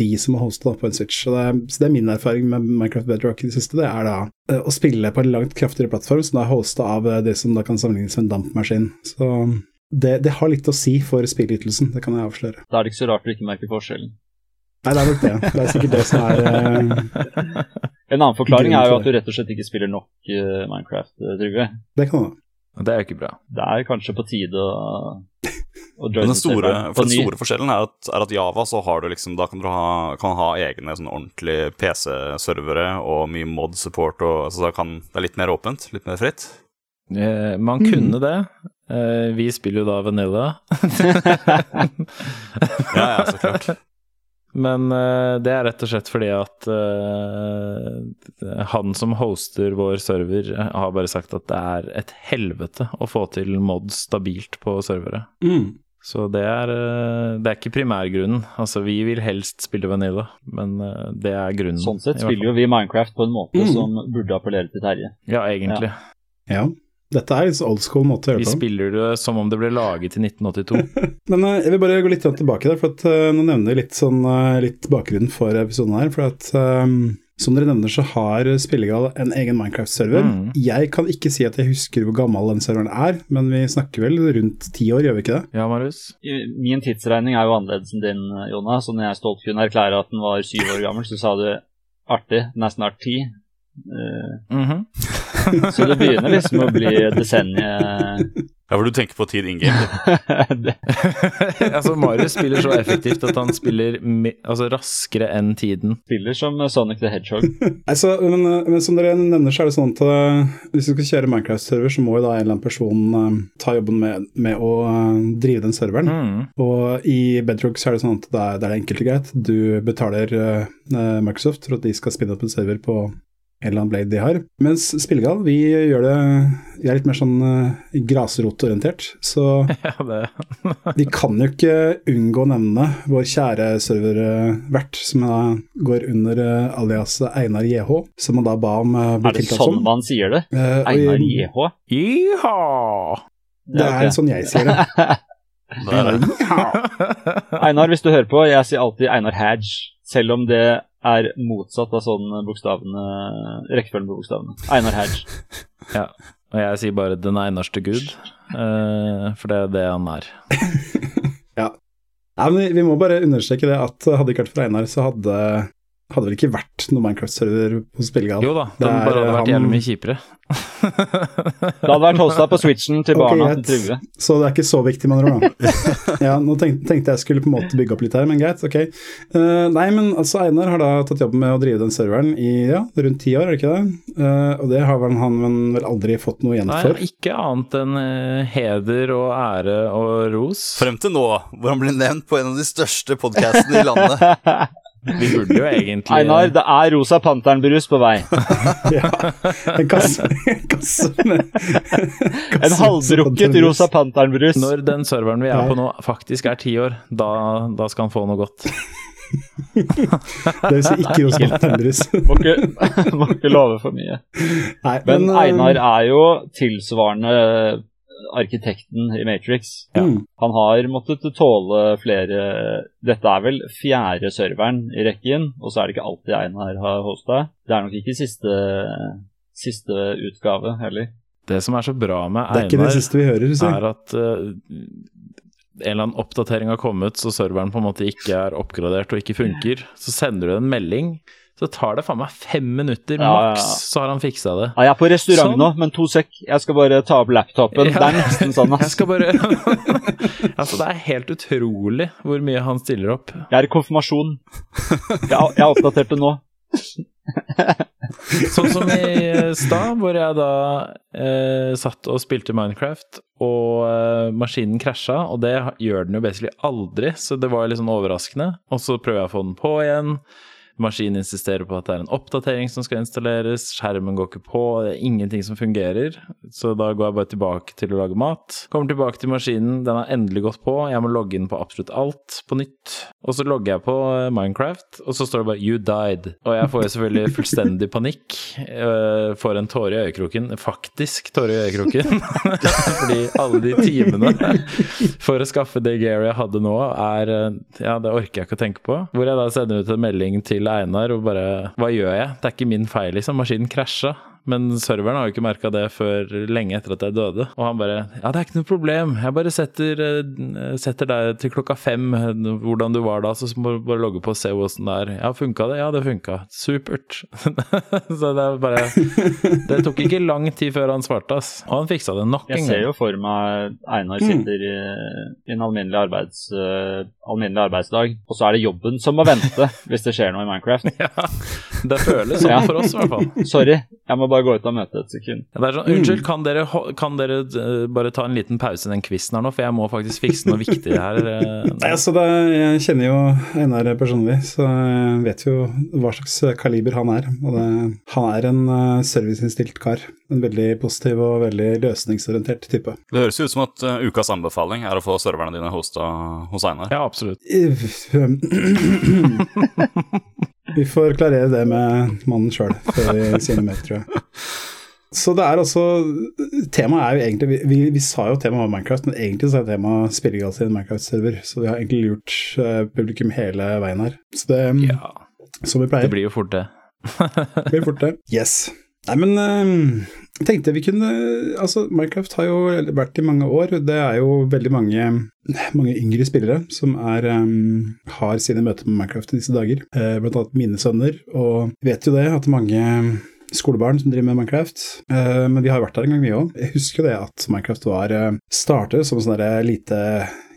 de som har hosta på en Switch. Så det, er, så det er min erfaring med Minecraft Bedrock i det siste, det er da eh, å spille på en langt kraftigere plattform, som da er hosta av eh, det som da kan sammenlignes med en dampmaskin. Så det, det har litt å si for spillytelsen, det kan jeg avsløre. Da er det ikke så rart du ikke merker forskjellen. Nei, det er nok det. Det er sikkert det som er uh, En annen forklaring er jo at du rett og slett ikke spiller nok uh, Minecraft, eh, Trygve. Det kan det. Det er jo ikke bra. Det er kanskje på tide å, å Men den store, for den store forskjellen er at, er at Java så har du liksom Da kan du ha, kan ha egne sånn ordentlige PC-servere og mye mod-support. og altså da kan, Det er litt mer åpent, litt mer fritt. Eh, man kunne det. Eh, vi spiller jo da Vanilla. Ja, ja, så klart. Men uh, det er rett og slett fordi at uh, han som hoster vår server, eh, har bare sagt at det er et helvete å få til mod stabilt på servere. Mm. Så det er, det er ikke primærgrunnen. Altså, vi vil helst spille Vanilla, men det er grunnen. Sånn sett spiller jo vi Minecraft på en måte Mm. som burde appellere til Terje. Ja, egentlig. Ja. Ja. Dette er litt så old school måte å gjøre det på. spiller det som om det ble laget i 1982. Men eh, jeg vil bare gå litt tilbake der, for at eh, nå nevner jeg litt, sånn, eh, litt bakgrunnen for episoden her. For at um, som dere nevner, så har Spillegal en egen Minecraft-server. Mm. Jeg kan ikke si at jeg husker hvor gammel den serveren er, men vi snakker vel rundt ti år, gjør vi ikke det? Ja, Marius? Min tidsregning er jo annerledes enn din, Jonna, så når jeg stolt kunne erklære at den var syv år gammel, så sa du artig, den er snart ti. Eh, -hmm. så det begynner liksom å bli desenniet Ja, for du tenker på tid in game. altså, Marius spiller så effektivt at han spiller altså, raskere enn tiden. Spiller som Sonic the Hedgehog. Altså, men, eh, men som dere nevner, så er det sånn at uh, hvis du skal kjøre Minecraft-server, så må jo da en eller annen person uh, ta jobben med, med å uh, drive den serveren. Mm. Og i Bedrock så er det sånn at det er, det er enkelt og greit. Du betaler Microsoft for at de skal spinne opp en server på eller annen blade de har. Mens Spillegal, vi gjør det Vi er litt mer sånn uh, grasrotorientert. Så vi kan jo ikke unngå å nevne vår kjære serververt, som da går under uh, aliaset Einar JH, som han da ba om uh, Er det sånn man sier det? Uh, Einar JH? Jiha! Det er okay. sånn jeg sier det. Einar, hvis du hører på, jeg sier alltid Einar Hadge. Selv om det er motsatt av sånn bokstavene rekkefølgen på bokstavene. Einar Hedge. Ja. Og jeg sier bare 'den einarste Gud', uh, for det er det han er. ja. ja men vi må bare understreke det at hadde det ikke vært for Einar, så hadde hadde vel ikke vært noen Minecraft-server på Spillegal. Jo da, den bare hadde vært han... jævlig mye kjipere. det hadde vært hosta på switchen til barna okay, til Trygve. Så det er ikke så viktig, med andre ord, ja, nå tenkte, tenkte, jeg skulle på en måte bygge opp litt her, men greit, ok. Uh, nei, men altså Einar har da tatt jobben med å drive den serveren i ja, rundt ti år, er det ikke det? Uh, og det har vel han vel aldri fått noe igjen for? Nei, ikke annet enn uh, heder og ære og ros. Frem til nå, hvor han blir nevnt på en av de største podkastene i landet. Vi burde jo egentlig Einar, det er Rosa Panteren-brus på vei. ja, en kasse, en kasse med kasse En halvdrukket Rosa Panteren-brus. Når den serveren vi er på nå faktisk er ti år, da, da skal han få noe godt. det vil si ikke Rosa Panteren-brus. må, må, ikke love for mye. Nei, men, men Einar er jo tilsvarende arkitekten i Matrix. Ja. Mm. Han har måttet tåle flere Dette er vel fjerde serveren i rekken, og så er det ikke alltid Einar har hosta. Det er nok ikke siste, siste utgave heller. Det som er så bra med Einar, hører, er at uh, en eller annen oppdatering har kommet, så serveren på en måte ikke er oppgradert og ikke funker. Så sender du en melding så tar det faen meg fem minutter ja, maks, ja. så har han fiksa det. Ja, jeg er på restaurant sånn. nå, men to sek. Jeg skal bare ta opp laptopen. Ja. Det er nesten sånn, ass. Jeg skal bare Altså, det er helt utrolig hvor mye han stiller opp. Jeg er i konfirmasjon. Jeg, jeg har oppdatert det nå. sånn som i stad, hvor jeg da eh, satt og spilte Minecraft, og eh, maskinen krasja, og det gjør den jo basically aldri, så det var litt sånn overraskende. Og så prøver jeg å få den på igjen. Maskinen insisterer på at det er en oppdatering som skal installeres, skjermen går ikke på, det er ingenting som fungerer. Så da går jeg bare tilbake til å lage mat. Kommer tilbake til maskinen, den har endelig gått på, jeg må logge inn på absolutt alt på nytt. Og så logger jeg på eh, Minecraft, og så står det bare 'You died'. Og jeg får jo selvfølgelig fullstendig panikk. Uh, får en tåre i øyekroken, faktisk tåre i øyekroken. Fordi alle de timene for å skaffe det gearet jeg hadde nå, er eh, Ja, det orker jeg ikke å tenke på. Hvor jeg da sender ut en melding til Einar og bare Hva gjør jeg? Det er ikke min feil, liksom. Maskinen krasja. Men serveren har jo ikke merka det før lenge etter at jeg døde. Og han bare Ja, det er ikke noe problem. Jeg bare setter, eh, setter deg til klokka fem hvordan du var da, så må du bare logge på og se åssen det er. Ja, funka det? Ja, det funka. Supert. så det er bare Det tok ikke lang tid før han svarte, ass. Og han fiksa det nok en gang. Jeg ser jo for meg Einar sitter i, i en alminnelig, arbeids, uh, alminnelig arbeidsdag, og så er det jobben som må vente hvis det skjer noe i Minecraft. ja, det føles sånn ja. for oss, i hvert fall. Sorry, jeg må bare gå ut av møtet et sekund. Ja, sånn, unnskyld, kan dere, kan dere uh, bare ta en liten pause i den quizen her nå, for jeg må faktisk fikse noe viktig her. Uh, Nei, altså det, Jeg kjenner jo Einar personlig, så jeg vet jo hva slags kaliber han er. Og det, han er en serviceinnstilt kar. En veldig positiv og veldig løsningsorientert type. Det høres ut som at uh, ukas anbefaling er å få serverne dine hosta hos Einar. Ja, absolutt. Vi får klarere det med mannen sjøl før vi sier noe mer, tror jeg. Så det er altså Temaet er jo egentlig Vi, vi sa jo temaet var Minecraft, men egentlig så er temaet spillegalt i en Minecraft-server. Så vi har egentlig lurt uh, publikum hele veien her. Så det ja. Som vi pleier. Det blir jo fort det. det blir fort det. Yes. Nei, men uh, jeg tenkte vi kunne Altså, Minecraft har jo vært i mange år. Det er jo veldig mange, mange yngre spillere som er, um, har sine møter med Minecraft i disse dager. Uh, blant annet mine sønner. Og vet jo det at mange skolebarn som driver med Minecraft. Uh, men vi har vært der en gang, vi òg. Jeg husker jo det at Minecraft var uh, startet som sånn lite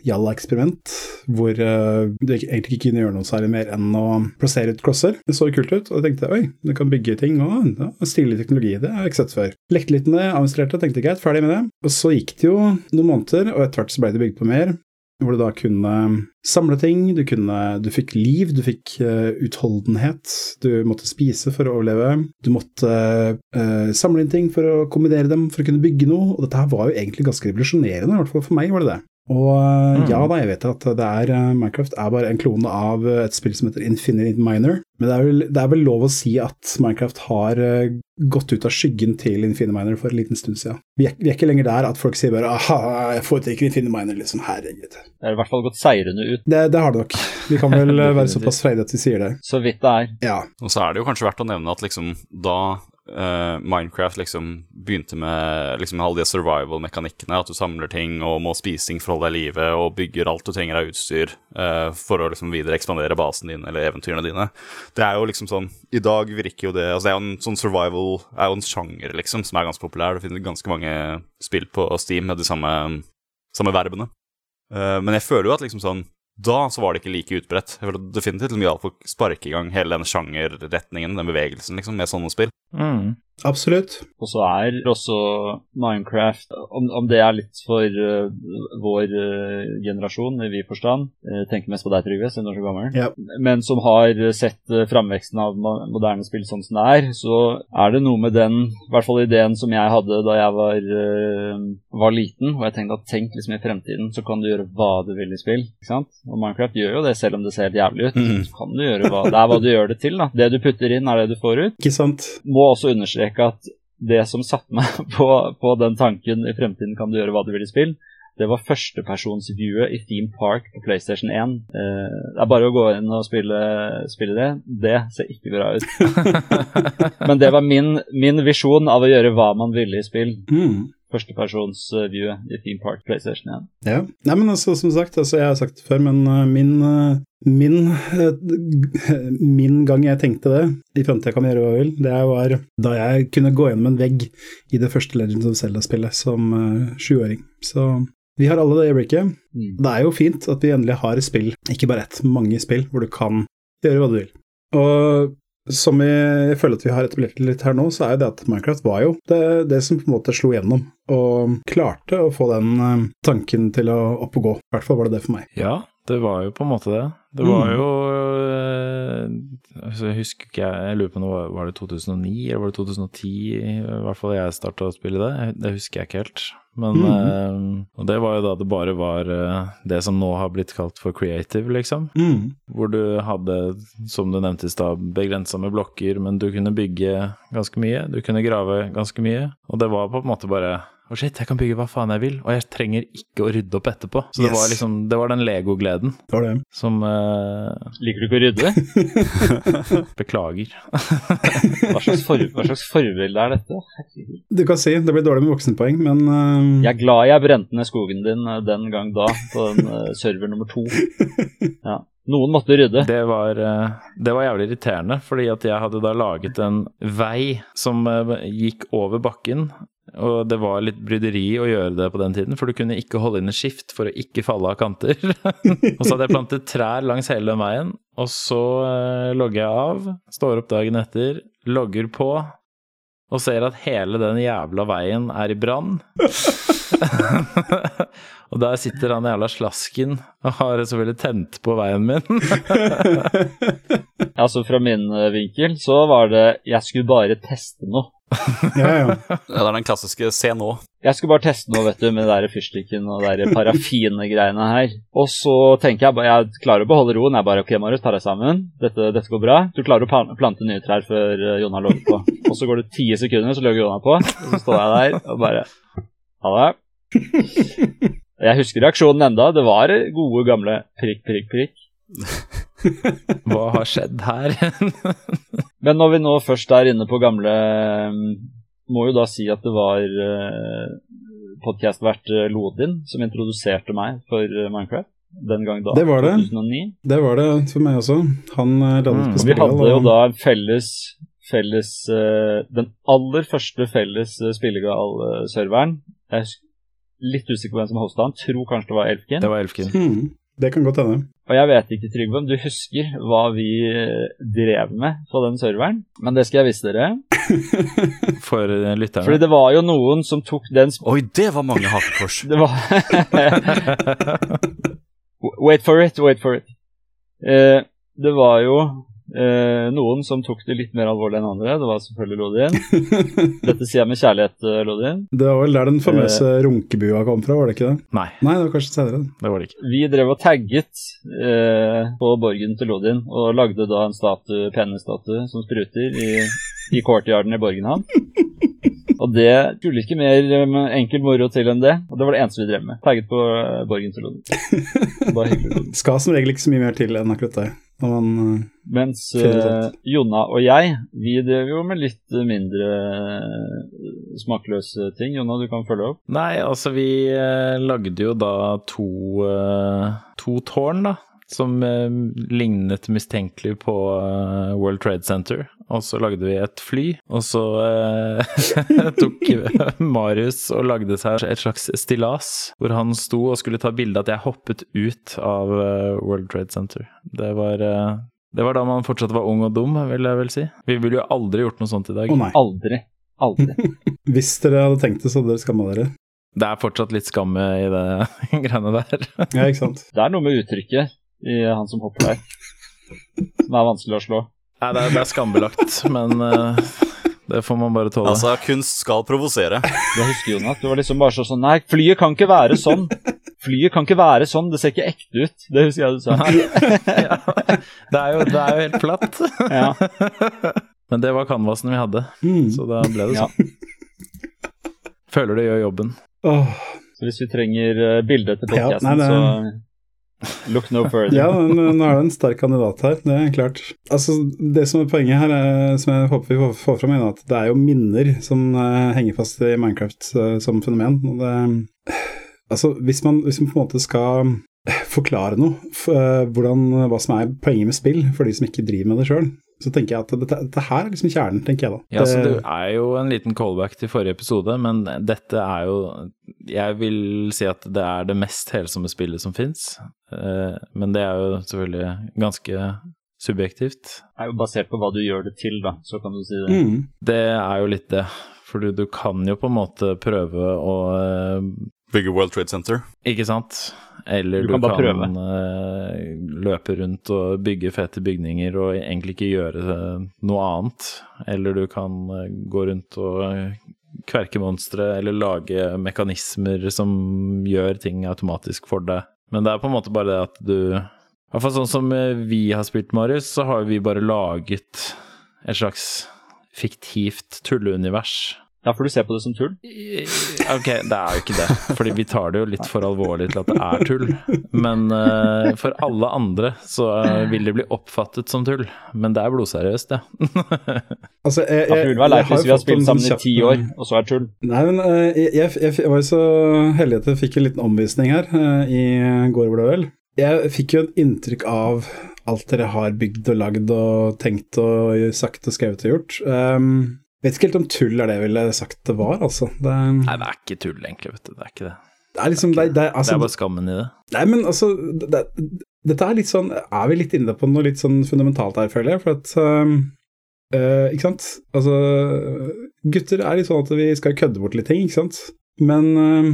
jalla-eksperiment, hvor uh, du egentlig ikke kunne gjøre noe særlig mer enn å plassere ut klosser. Det så kult ut, og jeg tenkte oi, du kan bygge ting, og ja, stilig teknologi, det har jeg ikke sett før. Lekte litt med det, administrerte, tenkte greit, ferdig med det. Og så gikk det jo noen måneder, og etter hvert så ble det bygd på mer hvor du da kunne samle ting, du, kunne, du fikk liv, du fikk uh, utholdenhet, du måtte spise for å overleve, du måtte uh, samle inn ting for å kombinere dem, for å kunne bygge noe, og dette her var jo egentlig ganske revolusjonerende, i hvert fall for meg var det det. Og eh, Mm. ja da, jeg vet at det er eh, Minecraft er bare en klone av eh, et spill som heter Infinite Miner. Men det er, vel, det er vel lov å si at Minecraft har gått ut av skyggen til Infinite Miner for en liten stund siden. Vi er, vi er ikke lenger der at folk sier bare aha, jeg foretrekker Infinite Miner, liksom. Herregud. Det er i hvert fall gått seirende ut, Det, det har det nok. Vi kan vel være såpass freidige at vi sier det. så vidt det er. Ja. Og så er det jo kanskje verdt å nevne at liksom da eh, Minecraft liksom begynte med liksom alle de survival-mekanikkene, at du samler ting og må spise ting for å holde deg i live, og bygger alt du trenger av utstyr uh, for å liksom videre ekspandere basen din eller eventyrene dine. Det er jo liksom sånn I dag virker jo det Altså det er jo en sånn survival er jo en sjanger, liksom, som er ganske populær. Du finner ganske mange spill på Steam med de samme, samme verbene. Uh, men jeg føler jo at liksom sånn da så var det ikke like utbredt. Jeg føler definitivt mye av å sparke i gang hele den sjangerretningen, den bevegelsen, liksom, med sånne spill. Mm. Absolutt. Og så er også Minecraft, om, om det er litt for uh, vår uh, generasjon i vid forstand, uh, tenker mest på deg, Trygve, siden du er så gammel, yep. men som har sett uh, framveksten av moderne spill sånn som det er, så er det noe med den, i hvert fall ideen som jeg hadde da jeg var, var liten, og jeg tenkte at tenk liksom i fremtiden så kan du gjøre hva du vil i spill, ikke sant? Og Minecraft gjør jo det, selv om det ser helt jævlig ut. Mm. Så kan du gjøre hva, det er hva du gjør det til, da. Det du putter inn er det du får ut Ikke sant? må også understreke at det som satte meg på, på den tanken i fremtiden kan du gjøre hva du vil i spill, det var førstepersonsviewet i Theme Park på PlayStation 1. Eh, det er bare å gå inn og spille, spille det. Det ser ikke bra ut. Men det var min, min visjon av å gjøre hva man ville i spill. Mm. Førstepersonsviewet i Theme Park PlayStation 1. Ja. Nei, men altså, som sagt, altså, jeg har sagt det før, men uh, min, uh, min, uh, min gang jeg tenkte det, i framtida kan jeg gjøre hva jeg vil, det var da jeg kunne gå gjennom en vegg i det første Legends of Zelda-spillet som sjuåring. Så vi har alle det øyeblikket. Mm. Det er jo fint at vi endelig har et spill, ikke bare ett, mange spill, hvor du kan gjøre hva du vil. Og som jeg føler at vi har etablert litt her nå, så er jo det at Minecraft var jo det, det som på en måte slo gjennom, og klarte å få den eh, tanken til å opp og gå. I hvert fall var det det for meg. Ja, det var jo på en måte det. Det var Mm. jo Jeg husker ikke, jeg, lurer på noe, var, det 2009 eller var det 2010, i hvert fall jeg starta å spille det. Det husker jeg ikke helt. Men Mm. øh, Og det var jo da det bare var øh, det som nå har blitt kalt for creative, liksom. Mm. Hvor du hadde, som du nevnte i stad, begrensa med blokker, men du kunne bygge ganske mye. Du kunne grave ganske mye. Og det var på en måte bare Å, shit, jeg kan bygge hva faen jeg vil, og jeg trenger ikke å rydde opp etterpå. Så det Yes. var liksom Det var den Lego-gleden Det var det. som uh... Liker du ikke å rydde? Beklager. Hva slags, for, hva slags forbilde er dette? Du kan si det blir dårlig med voksenpoeng, men uh... Jeg er glad jeg brente ned skogen din eh, den gang da, på den uh, server nummer to. Ja. Noen måtte rydde. Det var, det var jævlig irriterende, fordi at jeg hadde da laget en vei som gikk over bakken. Og det var litt bryderi å gjøre det på den tiden, for du kunne ikke holde inn et skift for å ikke falle av kanter. og så hadde jeg plantet trær langs hele den veien, og så eh, logger jeg av, står opp dagen etter, logger på, og ser at hele den jævla veien er i brann. og der sitter han jævla slasken og har selvfølgelig tent på veien min. Altså Fra min eh, vinkel så var det Jeg skulle bare teste noe. Ja, ja. Ja, det er den klassiske 'se nå'. Jeg skulle bare teste noe, vet du, med den fyrstikken og de der paraffine-greiene her. Og så tenker jeg bare Jeg klarer å beholde roen. Jeg bare OK, Marius, ta deg sammen. Dette, dette går bra. Du klarer å plante nye trær før eh, Jonna logger på. Og så går det ti sekunder, så logger Jonna på. Og så står jeg der og bare Ha det. Jeg husker reaksjonen enda. Det var gode, gamle prikk, prikk, prikk. Hva har skjedd her? Men når vi nå først er inne på gamle mm, Må jo da si at det var uh, podkastvert uh, Lodin som introduserte meg for eh, Minecraft den gang da. Det var det. 2009. Det var det for meg også. Han uh, landet Mm. på Vi hadde jo da en felles, felles Den aller første felles uh, Spillegal-serveren. Jeg er litt usikker på hvem som hosta han. Tror kanskje det var Elfkin. Det var Elfkin. Hmm, det kan godt hende. Og jeg vet ikke, Trygve, om du husker hva vi eh, drev med på den serveren, men det skal jeg vise dere. For eh, lytterne. Fordi det var jo noen som tok den sp- Oi, det var mange hakekors. Det var Wait for it, wait for it. Eh, det var jo Eh, noen som tok det litt mer alvorlig enn andre. Det var selvfølgelig Lodin. Dette sier jeg med kjærlighet, eh, Lodin. Det var vel der den famøse Eh. runkebua kom fra, var det ikke det? Nei, Nei, det var kanskje senere. det var det ikke. Vi drev og tagget eh, på borgen til Lodin, og lagde da en statue, pennestatue som spruter i, i courtyarden i borgen hans. Og det skulle ikke mer eh, enkel moro til enn det. Og det var det eneste vi drev med. Tagget på eh, borgen til Lodin. var hyggelig. Lodin. Skal som regel ikke så mye mer til enn akkurat det. Når man, eh, Mens eh. Jonna og jeg, vi drev jo med litt mindre eh, smakløse ting. Jonna, du kan følge opp. Nei, altså vi lagde jo da to, to tårn, da. Som eh, lignet mistenkelig på eh, World Trade Center. Og så lagde vi et fly. Og så eh, tok Marius og lagde seg et slags stillas, hvor han sto og skulle ta bilde at jeg hoppet ut av eh, World Trade Center. Det var eh, det var da man fortsatt var ung og dum, vil jeg vel si. Vi ville jo aldri gjort noe sånt i dag. Å nei. Aldri. Aldri. Hvis dere hadde tenkt det, så hadde dere skamma dere. Det er fortsatt litt skam i det greiene der. Ja, ikke sant. Det er noe med uttrykket i han som hopper der, som er vanskelig å slå. Nei, det er, det er skambelagt, men uh, det får man bare tåle. Altså, kunst skal provosere. Jeg husker Jonas, du var liksom bare sånn Nei, flyet kan ikke være sånn. Flyet kan ikke være sånn, det ser ikke ekte ut. Det husker jeg du sa. ja, det, er jo, det er jo helt flatt. Ja. Men det var canvasen vi hadde, Mm. så da ble det Ja. sånn. Føler det gjør jobben. Oh. Så hvis vi trenger eh, bilde til Ja, så look no further. ja, men nå er det en sterk kandidat her, det er klart. Altså, Det som er poenget her, er, som jeg håper vi får, får fram, er at det er jo minner som uh, henger fast i Minecraft uh, som fenomen. Og det, altså, hvis man, hvis man på en måte skal forklare noe, for, uh, hvordan, hva som er poenget med spill for de som ikke driver med det sjøl, så tenker jeg at dette, dette her er liksom kjernen, tenker jeg da. Ja, så Det- er jo en liten callback til forrige episode, men dette er jo Jeg vil si at det er det mest helsomme spillet som fins. Men det er jo selvfølgelig ganske subjektivt. Det er jo basert på hva du gjør det til, da. Så kan du si det. Mm. Det er jo litt det. For du, du kan jo på en måte prøve å eh, Bygge World Trade Center. Ikke sant? Eller Du du, kan kan, bare prøve. eh, løpe rundt og bygge fete bygninger og egentlig ikke gjøre eh, noe annet. Eller du kan eh, gå rundt og kverke monstre eller lage mekanismer som gjør ting automatisk for deg. Men det er på en måte bare det at du I hvert fall sånn som vi har spilt, Marius, så har vi bare laget et slags fiktivt tulleunivers. Ja, for du ser på det som tull? Ok, det er jo ikke det. Fordi vi tar det jo litt for alvorlig til at det er tull. Men uh, for alle andre så eh, vil det bli oppfattet som tull. Men det er blodseriøst, det. Altså, jeg, jeg, være leit hvis vi har spilt en sammen i ti år, og så er tull. Nei, men uh, jeg, jeg, jeg var jo så heldig at jeg fikk en liten omvisning her uh, i går, var det vel. Jeg fikk jo et inntrykk av alt dere har bygd og lagd og tenkt og sagt og skrevet og gjort. Um, vet ikke helt om tull er det jeg ville sagt det var, altså. Det, Nei, det er ikke tull, egentlig, vet du. Det er ikke det. det er liksom det, det, er, altså, er bare skammen i det. Nei, men altså det, det, Dette er litt sånn Er vi litt inne på noe litt sånn fundamentalt her, føler jeg? For at um, uh, Ikke sant? Altså Gutter er litt sånn at vi skal kødde bort litt ting, ikke sant? Men um,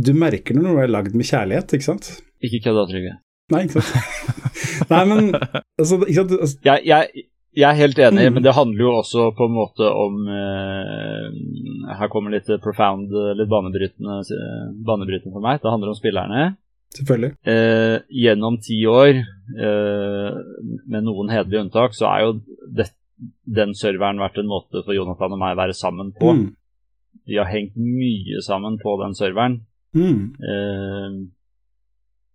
du merker når noe er lagd med kjærlighet, ikke sant? Ikke kødda, Trygve. Nei, ikke sant? Nei, men altså, ikke sant? Altså, Jeg, jeg, jeg er helt enig, Mm. men det handler jo også på en måte om eh, Her kommer litt profound, litt banebrytende, banebrytende for meg. Det handler om spillerne. selvfølgelig. Eh, gjennom ti år, eh, med noen hederlige unntak, så er jo det, den serveren vært en måte for Jonathan og meg å være sammen på. Mm. Vi har hengt mye sammen på den serveren. Mm.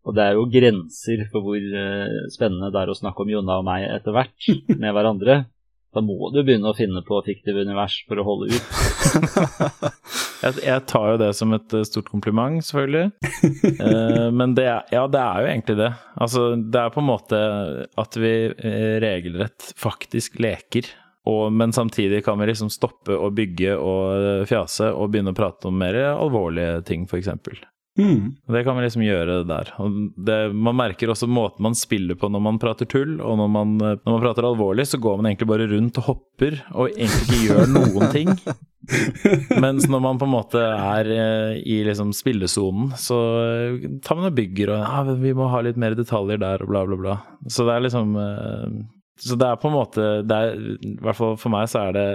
Og det er jo grenser for hvor eh, spennende det er å snakke om Jonna og meg etter hvert med hverandre. Da må du begynne å finne på fiktive univers for å holde ut. Jeg, tar jo det som et eh, stort kompliment, selvfølgelig. Eh, men det er, ja, det er jo egentlig det. Altså, det er på en måte at vi regelrett faktisk leker. Og, men samtidig kan vi liksom stoppe å bygge og fjase og begynne å prate om mer alvorlige ting, f.eks. Mm. Det kan vi liksom gjøre der. Det, man merker også måten man spiller på når man prater tull, og når man, eh, når man prater alvorlig, så går man egentlig bare rundt og hopper og egentlig ikke gjør noen ting. Mens når man på en måte er eh, i liksom spillesonen, så eh, tar man og bygger og ah, vi må ha litt mer detaljer der og bla, bla, bla. Så det er liksom Så det er på en måte er, I hvert fall for meg så er det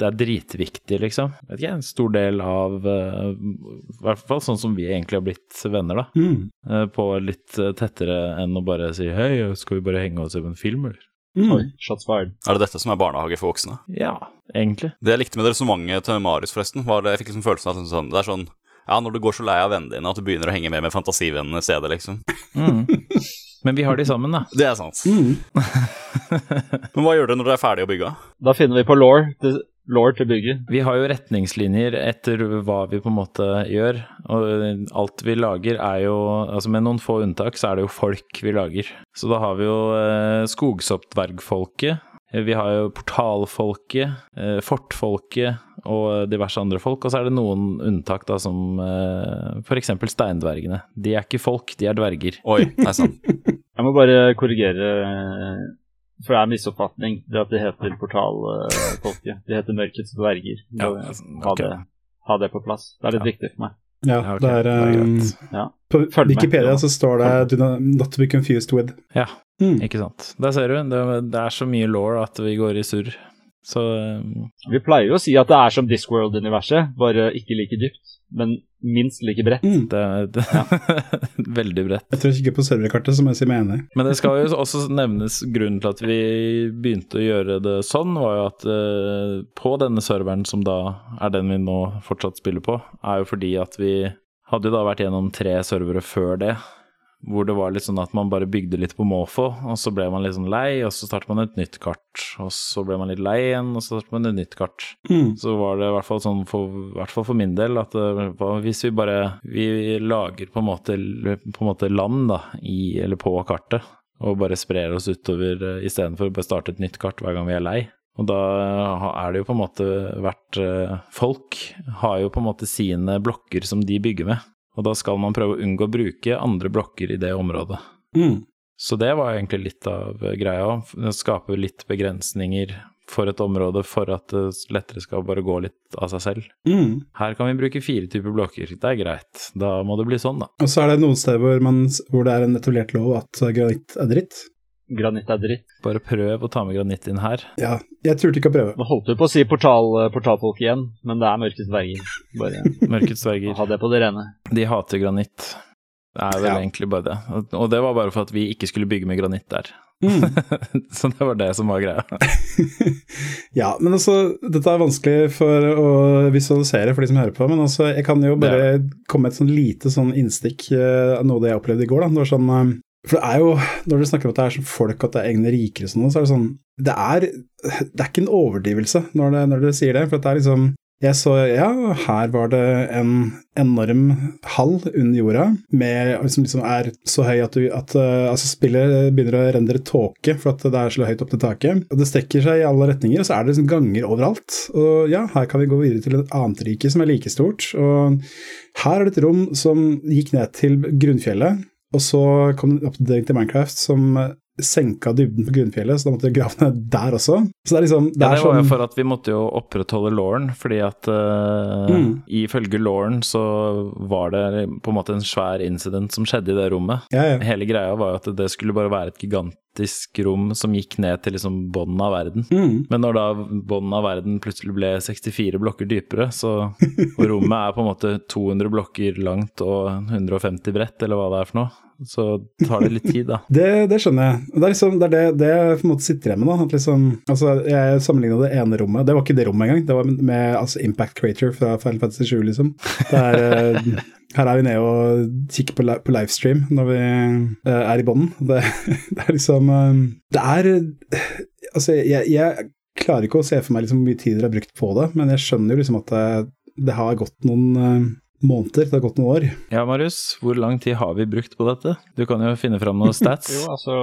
det er dritviktig, liksom. Vet ikke, En stor del av uh, I hvert fall sånn som vi egentlig har blitt venner, da. Mm. Uh, på litt uh, tettere enn å bare si hei, skal vi bare henge oss opp på en film, eller? Mm. Oi, shots fired. Er det dette som er barnehage for voksne? Ja, egentlig. Det jeg likte med det resonnementet til Marius, forresten, var det jeg fikk liksom følelsen av at sånn, det er sånn Ja, når du går så lei av vennene dine at du begynner å henge med med fantasivennene i stedet, liksom. Mm. Men vi har de sammen, da. Det er sant. Mm. Men hva gjør dere når dere er ferdig å bygge? Da finner vi på law law til bygget. Vi har jo retningslinjer etter hva vi på en måte gjør. Og alt vi lager er jo Altså med noen få unntak så er det jo folk vi lager. Så da har vi jo eh, skogsoppdvergfolket. Vi har jo portalfolket, eh, fortfolket og diverse andre folk. Og så er det noen unntak, da, som eh, f.eks. steindvergene. De er ikke folk, de er dverger. Oi, nei sant. Jeg må bare korrigere, eh, for det er en misoppfatning, det at de heter portalfolket. De heter Mørkets dverger. Ja, Må ha, det, ha det på plass. Det er litt Ja. viktig for meg. Ja, det er, um. Ja. På Wikipedia så står det not, not to be confused with. Ja, Mm. ikke sant. Der ser du. Det, det er så mye law at vi går i surr. Så eh, Vi pleier jo å si at det er som Discworld-universet, bare ikke like dypt, men minst like bredt. Mm. det, det Veldig bredt. Jeg tror ikke på serverkartet, som jeg sier meg enig. Men det skal jo også nevnes grunnen til at vi begynte å gjøre det sånn, var jo at uh, på denne serveren, som da er den vi nå fortsatt spiller på, er jo fordi at vi hadde jo da vært gjennom tre servere før det, hvor det var litt sånn at man bare bygde litt på måfå, og så ble man litt sånn lei, og så startet man et nytt kart, og så ble man litt lei igjen, og så startet man et nytt kart. Mm. Så var det i hvert fall sånn for, i hvert fall for min del at eh, hvis vi bare Vi lager på en måte, på en måte land da, i eller på kartet, og bare sprer oss utover uh, istedenfor å bare starte et nytt kart hver gang vi er lei. Og da eh, er det jo på en måte hvert eh, Folk har jo på en måte sine blokker som de bygger med, og da skal man prøve å unngå å bruke andre blokker i det området. Mm. Så det var egentlig litt av greia. Skape litt begrensninger for et område for at det lettere skal bare gå litt av seg selv. Mm. Her kan vi bruke fire typer blokker, det er greit. Da må det bli sånn, da. Og så er det noen steder hvor, man, hvor det er en etablert lov at granitt er dritt. Granitt er dritt. Bare prøv å ta med granitt inn her. Ja, jeg turte ikke å prøve. Nå holdt du på å si portal, portalfolk igjen, men det er Mørkets dverger. Bare Mørkets dverger, ha det på det rene. de hater granitt. Det er vel Ja. egentlig bare det. Og- det var bare for at vi ikke skulle bygge med granitt der. Mm. Så det var det som var greia. ja, men altså, dette er vanskelig for å visualisere for de som hører på, men altså, jeg kan jo bare komme med et sånn lite sånn innstikk eh, av noe det jeg opplevde i går. Da. Det var sånn, eh, for det er jo, når du snakker om at det er som folk, at det er egne rikere og sånn, så er det sånn Det er, det er ikke en overdrivelse når, det, dere sier det, for det er liksom jeg så, ja, her var det en enorm hall under jorda, med, som liksom er så høy at, du, at uh, altså spillet begynner å rendre tåke, for at det er så høyt opp til taket. Og det strekker seg i alle retninger, og så er det liksom ganger overalt. Og ja, her kan vi gå videre til et annet rike som er like stort. Og her er det et rom som gikk ned til grunnfjellet, og så kom det oppdatering til Minecraft som senka dybden på grunnfjellet, så da måtte vi grave ned der også. Så det er liksom, det Ja, er det var jo sånn for at vi måtte jo opprettholde Lauren, fordi at uh, Mm. ifølge Lauren så var det på en måte en svær incident som skjedde i det rommet. ja, ja. Hele greia var jo at det skulle bare være et gigantisk rom som gikk ned til liksom bånden av verden. Mm. Men når da bånden av verden plutselig ble 64 blokker dypere, så Og rommet er på en måte 200 blokker langt og 150 bredt, eller hva det er for noe, så tar det litt tid, da. Det, det skjønner jeg. Det er liksom, det er det, det jeg på en måte sitter igjen med. da, liksom, altså Jeg sammenligna det ene rommet, det var ikke det rommet engang, det var med altså Impact Creator fra Final Fantasy 7, liksom. Er, eh, her er vi nede og kikker på, livestream når vi eh, er i bånden. Det, er liksom eh, Det er Altså, jeg, jeg klarer ikke å se for meg liksom hvor mye tid dere har brukt på det, men jeg skjønner jo liksom at det, det har gått noen måneder, det har gått noen år. Ja, Marius, hvor lang tid har vi brukt på dette? Du kan jo finne fram noen stats. Jo, altså,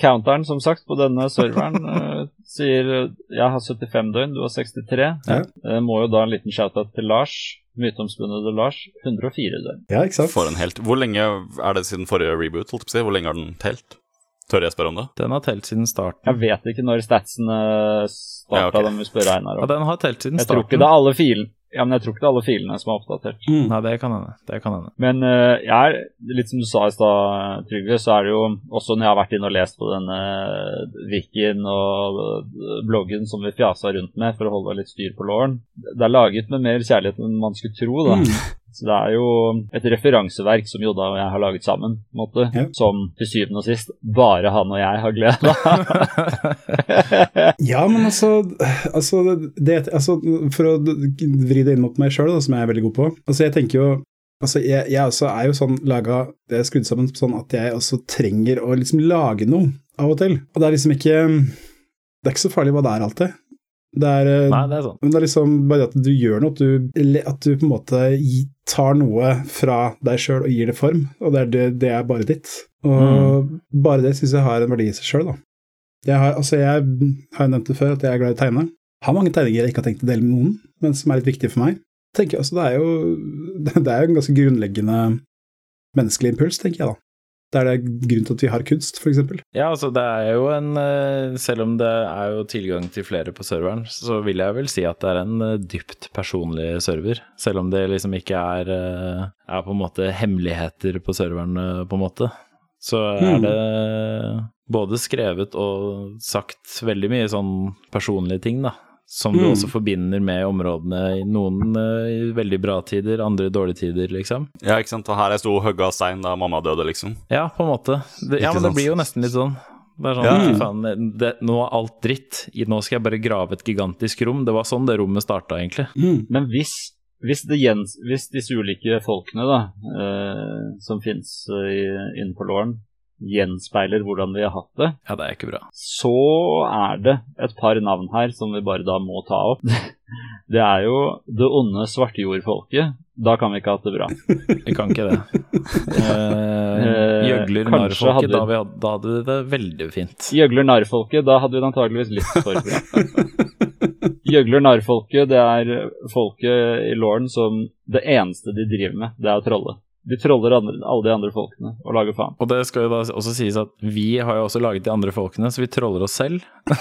counteren, som sagt, på denne serveren uh, sier eh, jeg har 75 døgn, du har 63. Ja. Uh, må jo da en liten shout-out til Lars, myteomspunnede Lars, 104 døgn. Ja, ikke sant? For en helt. Hvor lenge er det siden forrige reboot? holdt jeg på å si? Hvor lenge har den telt? Tør jeg spørre om det? Den har telt siden starten. Jeg vet ikke når statsene starta, Ja, okay. den vi spør Einar Ja, den har telt siden starten. Jeg tror ikke det er alle filene. Ja, men jeg tror ikke det er alle filene som er oppdatert. Mm. Nei, det kan hende. Det kan hende. Men uh, jeg er, litt som du sa i stad, Trygve, så er det jo også når jeg har vært inne og lest på denne wikien og eh, bloggen som vi fjasa rundt med for å holde litt styr på låren, det er laget med mer kjærlighet enn man skulle tro, da. Mm. Så det er jo et referanseverk som Jodda og jeg har laget sammen, måte, Ja. som til syvende og sist bare han og jeg har glede av. Ja, men altså, altså, det, altså For å vri det inn mot meg sjøl, som jeg er veldig god på Altså, jeg tenker jo Altså, jeg, jeg også er jo sånn laga Det er skrudd sammen sånn at jeg også trenger å liksom lage noe av og til. Og det er liksom ikke Det er ikke så farlig hva det er, alltid. Det er, eh, Nei, det er sånn. men det er liksom bare at du gjør noe, at du, at du på en måte tar noe fra deg sjøl og gir det form, og det er, det, det er bare ditt. Og bare det syns jeg har en verdi i seg sjøl, da. Jeg har, altså jeg har nevnt det før, at jeg er glad i å tegne. Har mange tegninger jeg ikke har tenkt å dele med noen, men som er litt viktige for meg. Tenker, altså, det, er jo, det er jo en ganske grunnleggende menneskelig impuls, tenker jeg da. Det er det grunnen til at vi har kunst, eksempel. Ja, altså det er jo en eh, Selv om det er jo tilgang til flere på serveren, så vil jeg vel si at det er en eh, dypt personlig server. Selv om det liksom ikke er, eh, er på en måte hemmeligheter på serveren, på en måte. Så er Hmm. det både skrevet og sagt veldig mye sånn personlige ting, da. Som du også forbinder med områdene i noen uh, veldig bra tider, andre dårlige tider, liksom. Ja, ikke sant. Og her jeg sto og hogga stein da mamma døde, liksom. Ja, på en måte. Det, ja, men det blir jo nesten litt sånn. Det er sånn, Ja. faen, det, nå er alt dritt. Nå skal jeg bare grave et gigantisk rom. Det var sånn det rommet starta, egentlig. Mm. Men hvis, hvis, det gjens, hvis disse ulike folkene da, eh, som fins innenfor på låren, gjenspeiler hvordan vi har hatt det, Ja, det er ikke bra. så er det et par navn her som vi bare da må ta opp. Det er jo det onde svartjordfolket. Da kan vi ikke ha hatt det bra. Vi kan ikke det. Eh, Eh, Gjøgler, narrfolket, da, vi da hadde vi det veldig fint. Gjøgler narrfolket, da hadde vi det antageligvis litt for bra. Gjøgler narrfolket, det er folket i Lauren som det eneste de driver med, det er å trolle. De troller andre, alle de andre folkene og lager faen. Og det skal jo da også sies at vi har jo også laget de andre folkene, så vi troller oss selv.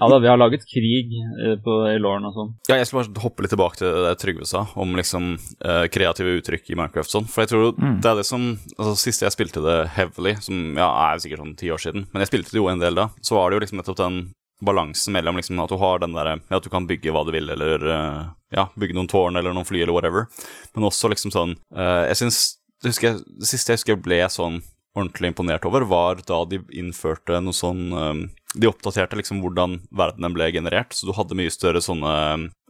Ja da, vi har laget krig eh, på, i Lauren og sånn. Ja, jeg skal bare hoppe litt tilbake til det Trygve sa om liksom eh, kreative uttrykk i Minecraft sånn. For jeg tror det er det som Altså Sist jeg spilte det heavily, som ja, er sikkert sånn ti år siden, men jeg spilte det jo en del da, så var det jo liksom nettopp den balansen mellom liksom at du har den derre ja, At du kan bygge hva du vil, eller eh, ja, bygge noen tårn eller noen fly eller whatever, men også liksom sånn uh, Jeg syns det, siste jeg husker jeg ble sånn ordentlig imponert over, var da de innførte noe sånn eh, De oppdaterte liksom hvordan verdenen ble generert, så du hadde mye større sånne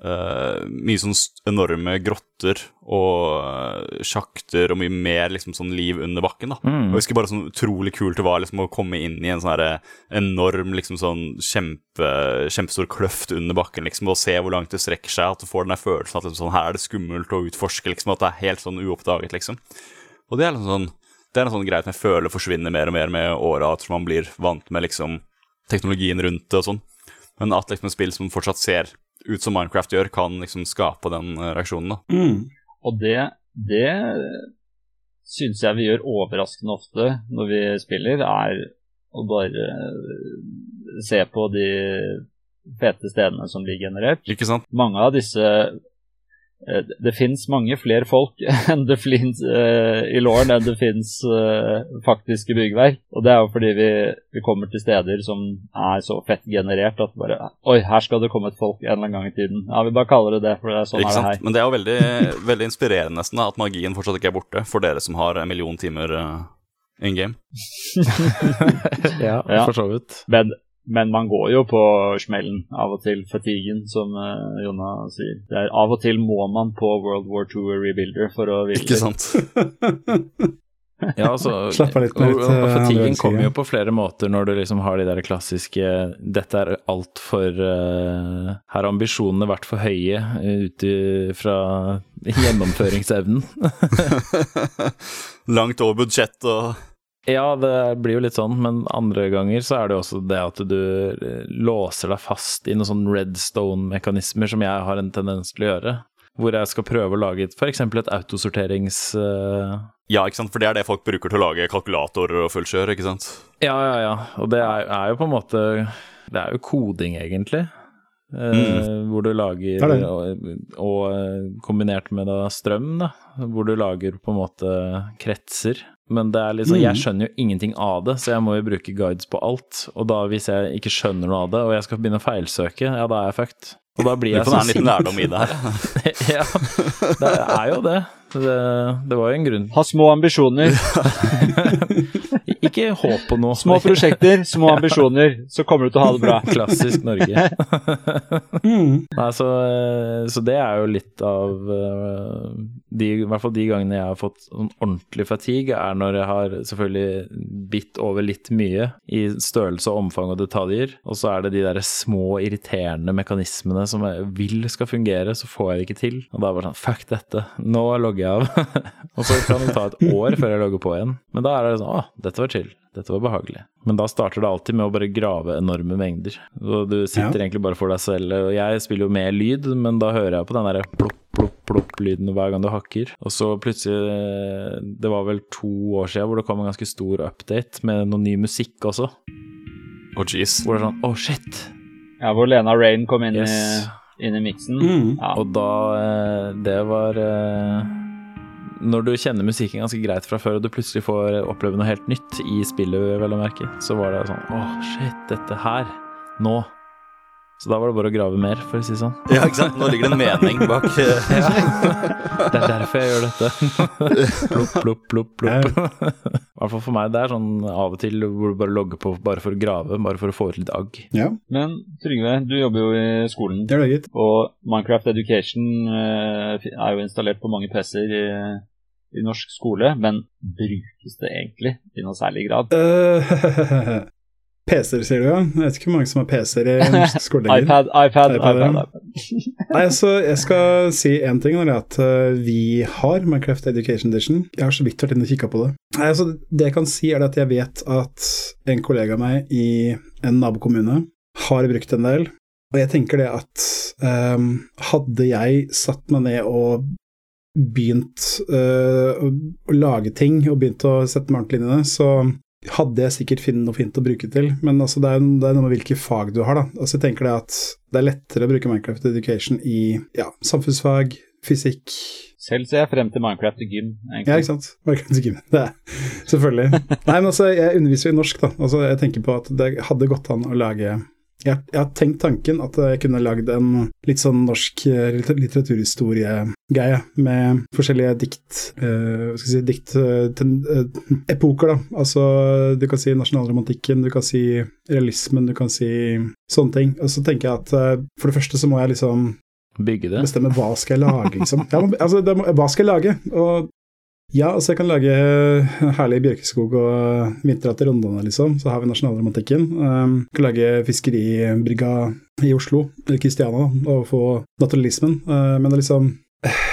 uh, Mye sånn enorme grotter og eh, sjakter og mye mer liksom sånn liv under bakken, da. Og jeg husker bare sånn utrolig kult det var liksom å komme inn i en sånn herre enorm liksom sånn kjempe, kjempestor kløft under bakken, liksom, og se hvor langt det strekker seg, at du får den der følelsen at liksom sånn, her er det skummelt å utforske, liksom, at det er helt sånn uoppdaget, liksom. Og det er liksom sånn det er en sånn greie som jeg føler forsvinner mer og mer med åra, at man blir vant med liksom teknologien rundt det og sånn. Men at liksom et spill som fortsatt ser ut som Minecraft gjør, kan liksom skape den eh, reaksjonen, da. Mm. Og det, det syns jeg vi gjør overraskende ofte når vi spiller, er å bare eh, se på de fete stedene som blir generert. Ikke sant? mange av disse Det fins mange flere folk enn det fins uh, i Låren enn det fins uh, faktiske byggverk. Og det er jo fordi vi, vi kommer til steder som er så fett generert at bare Oi, her skal det komme et folk en eller annen gang i tiden. Ja, vi bare kaller det det, for det er sånn ikke er det sant? her. Men det er jo veldig, veldig inspirerende nesten da, at magien fortsatt ikke er borte, for dere som har en million timer uh, in game. Ja, Ja. for så vidt. Men, men man går jo på smellen av og til, fatiguen, som uh, Jonna sier. Det er, av og til må man på World War II Rebuilder for å hvile. Ikke sant? Ja, altså, Slapp av litt og, og andre kommer jo på flere måter når du liksom har de der klassiske Dette er altfor uh, Her har ambisjonene vært for høye ut fra gjennomføringsevnen. Langt over budsjett og Ja, det blir jo litt sånn, men andre ganger så er det også det at du eh, låser deg fast i noen sånn redstone-mekanismer som jeg har en tendens til å gjøre. Hvor jeg skal prøve å lage f.eks. et autosorterings... eh, Ja, ikke sant? For det er det folk bruker til å lage kalkulatorer og fullkjør, ikke sant? Ja, ja, ja. Og det er, er jo på en måte Det er jo koding, egentlig. Mm. hvor du lager Det er det. og, og eh, kombinert med da strøm, da, hvor du lager på en måte kretser. Men det er liksom, Mm. jeg skjønner jo ingenting av det, så jeg må jo bruke guides på alt. Og da hvis jeg ikke skjønner noe av det, og jeg skal begynne å feilsøke, ja, da er jeg fucked. Og da blir jeg kan så være en liten lærdom i det her. ja, det er jo det. Det, det var jo en grunn. Ha små ambisjoner. Ikke håp på noe. Små prosjekter, små ambisjoner, så kommer du til å ha det bra. Klassisk Norge. Mm. Nei, så, så det er jo litt av eh, de, I hvert fall de gangene jeg har fått sånn ordentlig fatigue, er når jeg har selvfølgelig bitt over litt mye i størrelse, omfang og detaljer, og så er det de der små irriterende mekanismene som jeg vil skal fungere, så får jeg det ikke til. Og da er det bare sånn Fuck dette, nå logger jeg av. og så kan det ta et år før jeg logger på igjen. Men da er det sånn Å, dette var chill. Dette var behagelig. Men da starter det alltid med å bare grave enorme mengder. Og du sitter Ja. egentlig bare for deg selv. Og jeg spiller jo med lyd, men da hører jeg på den derre plopp, plopp, plopp-lyden hver gang du hakker. Og så plutselig Det var vel to år siden hvor det kom en ganske stor update med noe ny musikk også. Oh, jeez. Hvor det er sånn Å, shit! Ja, hvor Lena Rain kom inn Yes. i, inn i miksen. Mm. Ja. Og da eh, Det var eh, Når du kjenner musikken ganske greit fra før, og du plutselig får oppleve noe helt nytt i spillet, vel å merke, så var det sånn Åh, shit, dette her. Nå. Så da var det bare å grave mer, for å si det sånn. Ja, ikke sant? Nå ligger det en mening bak ja. Det er derfor jeg gjør dette. plopp, plopp, plopp, plopp. I hvert fall for meg. Det er sånn av og til hvor du bare logger på bare for å grave, bare for å få ut litt agg. Ja, Men Trygve, du jobber jo i skolen. det er det, gitt. Og Minecraft Education eh, er jo installert på mange PC-er i, i norsk skole, men brukes det egentlig i noe særlig grad? Eh, PC-er, sier du, ja? Jeg vet ikke hvor mange som har PC-er i norsk skole iPad, iPad, iPad, iPad. iPad. Nei, så Jeg skal si én ting, og det er at eh, vi har Minecraft Education Edition. Jeg har så vidt vært inne og kikka på det. Nei, altså, det jeg kan si, er at jeg vet at en kollega av meg i en nabokommune har brukt en del. Og jeg tenker det at um, hadde jeg satt meg ned og begynt uh, å lage ting, og begynt å sette meg ordentlig inn i det, så hadde jeg sikkert funnet noe fint å bruke til, men altså det, er, det er noe med hvilke fag du har. da. Altså Jeg tenker det at det er lettere å bruke Minecraft Education i ja, samfunnsfag, fysikk Selv ser jeg frem til Minecraft i gym. egentlig. Ja, ikke sant. Minecraft i Gym. Det er selvfølgelig. Nei, men altså, jeg underviser jo i norsk, da. Altså, jeg tenker på at det hadde gått an å lage jeg, jeg har tenkt tanken at jeg kunne lagd en litt sånn norsk litteraturhistorie-greie med forskjellige dikt uh, skal si, dikt eh, ten, uh, epoker, da. Altså, du kan si nasjonalromantikken, du kan si realismen, du kan si sånne ting. Og så tenker jeg at uh, for det første så må jeg liksom Bygge det. bestemme hva skal jeg lage, liksom. Ja, altså, må, hva skal jeg lage? Og ja, altså jeg kan lage eh, herlig bjørkeskog og vinter til Rondane, liksom. Så har vi nasjonalromantikken. Um, kan lage fiskeribrygga i Oslo, eller Kristiania, og få naturalismen. Uh, men det er liksom eh,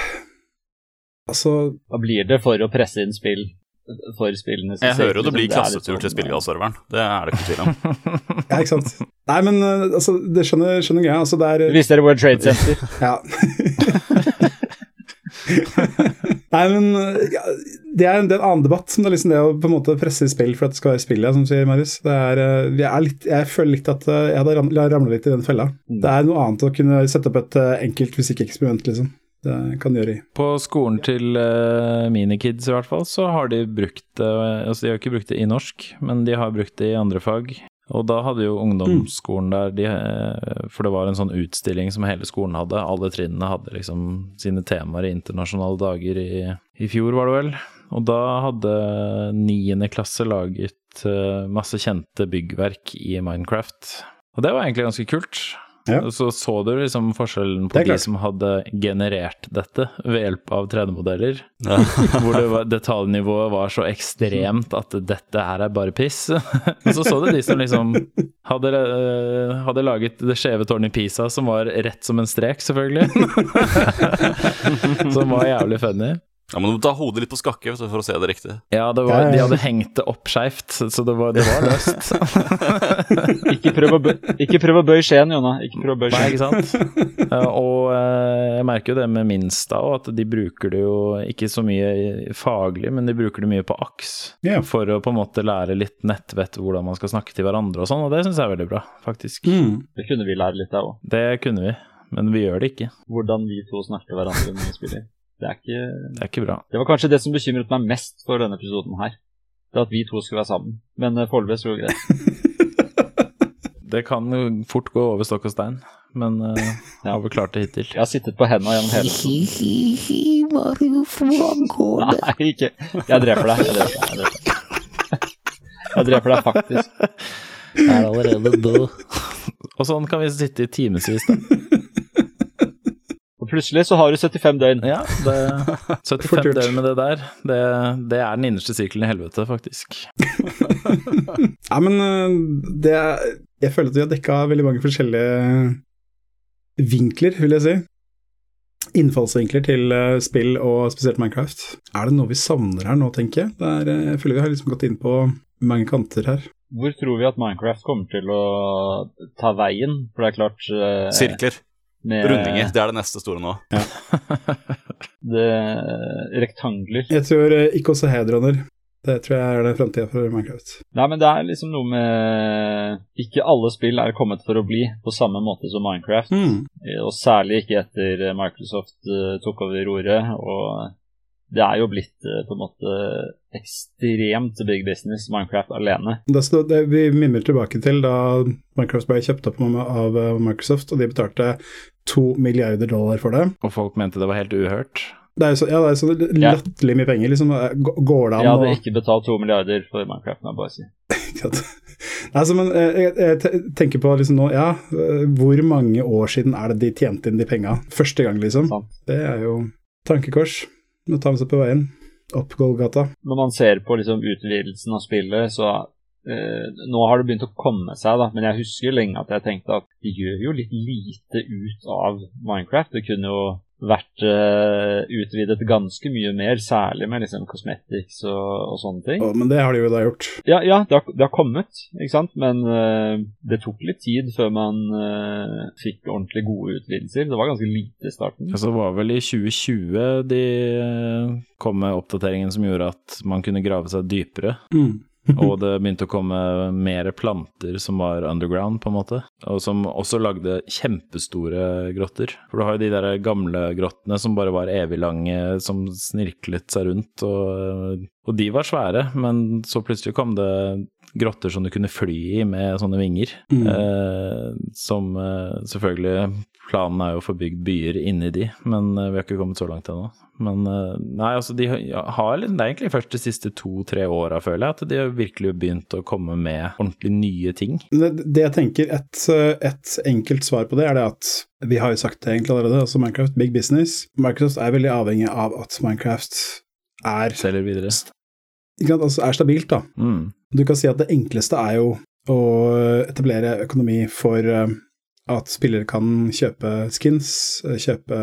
Altså Hva blir det for å presse inn spill for spillene? Jeg hører jo det blir er klassetur sånn, til spillgasserveren. Det er det ikke tvil om. Ja, ikke sant. Nei, men uh, altså, det skjønner, skjønner greia. Altså, det er Hvis dere World Trade Center. Ja. Nei, men ja, det, er, det er en annen debatt. Men det er liksom det å på en måte presse i spill for at det skal være spill, ja, som sier, Marius. Det er, jeg, er litt, jeg føler litt at eh, jeg hadde ram- ramla litt i den fella. Mm. Det er noe annet å kunne sette opp et eh, enkelt fysikkeksperiment, liksom. Det kan gjøre i. På skolen til uh, minikids i hvert fall, så har de brukt det Altså, de har ikke brukt det i norsk, men de har brukt det i andre fag. Og da hadde jo ungdomsskolen der de, eh, For det var en sånn utstilling som hele skolen hadde. Alle trinnene hadde liksom sine temaer i internasjonale dager i, i fjor, var det vel. Og da hadde niende klasse laget eh, masse kjente byggverk i Minecraft. Og det var egentlig ganske kult. Ja. Så så du liksom forskjellen på de som hadde generert dette ved hjelp av 3D-modeller. Ja. Hvor det var, detaljnivået var så ekstremt at dette her er bare piss. Og så så du de som liksom hadde, eh, hadde laget det skjeve tårnet i Pisa, som var rett som en strek, selvfølgelig. som var jævlig funny. Ja, men Du må ta hodet litt på skakke for å se det riktig. Ja, det var, de hadde hengt det opp skeivt, så det var, det var løst. Ikke prøv å, bø ikke prøv å bøye skjeen, Jonna. Ikke prøv å bøye Nei, ikke sant? Og eh, jeg merker jo det med Minsta òg, at de bruker det jo ikke så mye faglig, men de bruker det mye på aks. Yeah. For å på en måte lære litt nettvett hvordan man skal snakke til hverandre og sånn, og det syns jeg er veldig bra, faktisk. Mm. Det kunne vi lære litt av òg. Det kunne vi, men vi gjør det ikke. Hvordan vi to snakker hverandre når vi spiller. Det er ikke Det er ikke bra. Det var kanskje det som bekymret meg mest for denne episoden her. Det at vi to skulle være sammen. Men uh, foreløpig så går det greit. Det kan jo fort gå over stokk og stein, men uh, Ja. har vi klart det hittil. Jeg har sittet på henda gjennom hele Nei, ikke Jeg dreper deg. Jeg dreper deg. Jeg dreper deg, jeg dreper deg faktisk. Jeg er allerede død. og sånn kan vi sitte i timevis, da. Og plutselig så har du 75 døgn. Ja, det, 75 gjort. døgn med det der, det, det er den innerste sirkelen i helvete, faktisk. Ja, men øh, det er Jeg føler at vi har dekka veldig mange forskjellige vinkler, vil jeg si. Innfallsvinkler til øh, spill og spesielt Minecraft. Er det noe vi savner her nå, tenker jeg? Det er, øh, jeg føler vi har liksom gått inn på mange kanter her. Hvor tror vi at Minecraft kommer til å ta veien? For det er klart eh, Sirkler. Med Rundinger. Det er det neste store nå. Det, rektangler. Jeg tror ikke også hedroner. Det tror jeg er det framtida for Minecraft. Nei, men det er liksom noe med Ikke alle spill er kommet for å bli på samme måte som Minecraft. Mm. Eh, Og særlig ikke etter Microsoft eh, tok over roret. Og det er jo blitt eh, på en måte ekstremt big business, Minecraft alene. Det, det, vi mimrer tilbake til da Minecraft ble kjøpt opp av øh, Microsoft, og de betalte to milliarder dollar for det. Og folk mente det var helt uhørt. Det er så, ja, det er så latterlig mye penger. Liksom, går det an Jeg hadde og... ikke betalt to milliarder for Minecraft, må jeg bare si. Altså, men eh, jeg, jeg tenker på liksom nå, ja, eh, hvor mange år siden er det de tjente inn de penga? Første gang, liksom. Sant. Det er jo tankekors. Nå tar vi oss opp på veien. Opp Golgata. Når man ser på liksom utvidelsen av spillet, så eh, Nå har det begynt å komme seg, da, men jeg husker lenge at jeg tenkte at de gjør jo litt lite ut av Minecraft. Det kunne jo vært uh, utvidet ganske mye mer, særlig med liksom cosmetics og, og sånne ting. Oh, men det har de jo da gjort. Ja, ja det, har, det har kommet, ikke sant? men uh, det tok litt tid før man uh, fikk ordentlig gode utvidelser. Det var ganske lite i starten. Altså, det var vel i 2020 de kom med oppdateringen som gjorde at man kunne grave seg dypere. Mm. Og det begynte å komme mer planter som var underground, på en måte. Og som også lagde kjempestore grotter. For du har jo de der gamle grottene som bare var evig lange, som snirklet seg rundt. Og, og de var svære, men så plutselig kom det grotter som du kunne fly i med sånne vinger. Mm. Eh, som eh, selvfølgelig Planen er jo å få bygd byer inni de, men eh, vi har ikke kommet så langt ennå. Men eh, nei, altså de har- Det er egentlig først de siste to-tre åra, føler jeg, at de har virkelig begynt å komme med ordentlig nye ting. Det, det jeg tenker, et, et enkelt svar på det, er det at vi har jo sagt det egentlig allerede, altså Minecraft, big business. Microsoft er veldig avhengig av at Minecraft er, Selger videre. Ikke sant, altså er stabilt, da. Mm. Du kan si at det enkleste er jo å etablere økonomi for eh, at spillere kan kjøpe skins, eh, kjøpe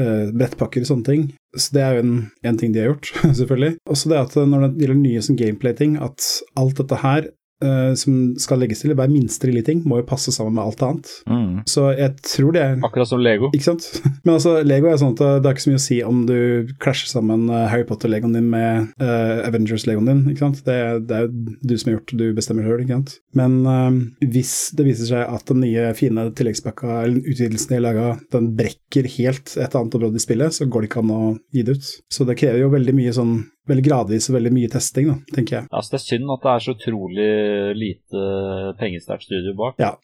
uh, brettpakker og sånne ting. Så det er jo en, en ting de har gjort, selvfølgelig. Også det at når det gjelder nye som gameplay-ting, at alt dette her eh, som skal legges til hver minste lille ting, må jo passe sammen med alt annet. Mm. Så jeg tror det er Akkurat som Lego. ikke sant? Men altså, Lego er sånn at det er ikke så mye å si om du klasjer sammen eh, Harry Potter-legoen din med uh, Avengers-legoen din, ikke sant? Det, det er jo du som har gjort det, du bestemmer sjøl, ikke sant? Men eh, hvis det viser seg at den nye fine tilleggspakka, eller utvidelsen de har laga, den brekker helt et annet område i spillet, så går det ikke an å gi det ut. Så det krever jo veldig mye sånn Veldig gradvis og veldig mye testing, da, tenker jeg. Altså, det er synd at det er så utrolig lite pengesterkt studio bak. Ja.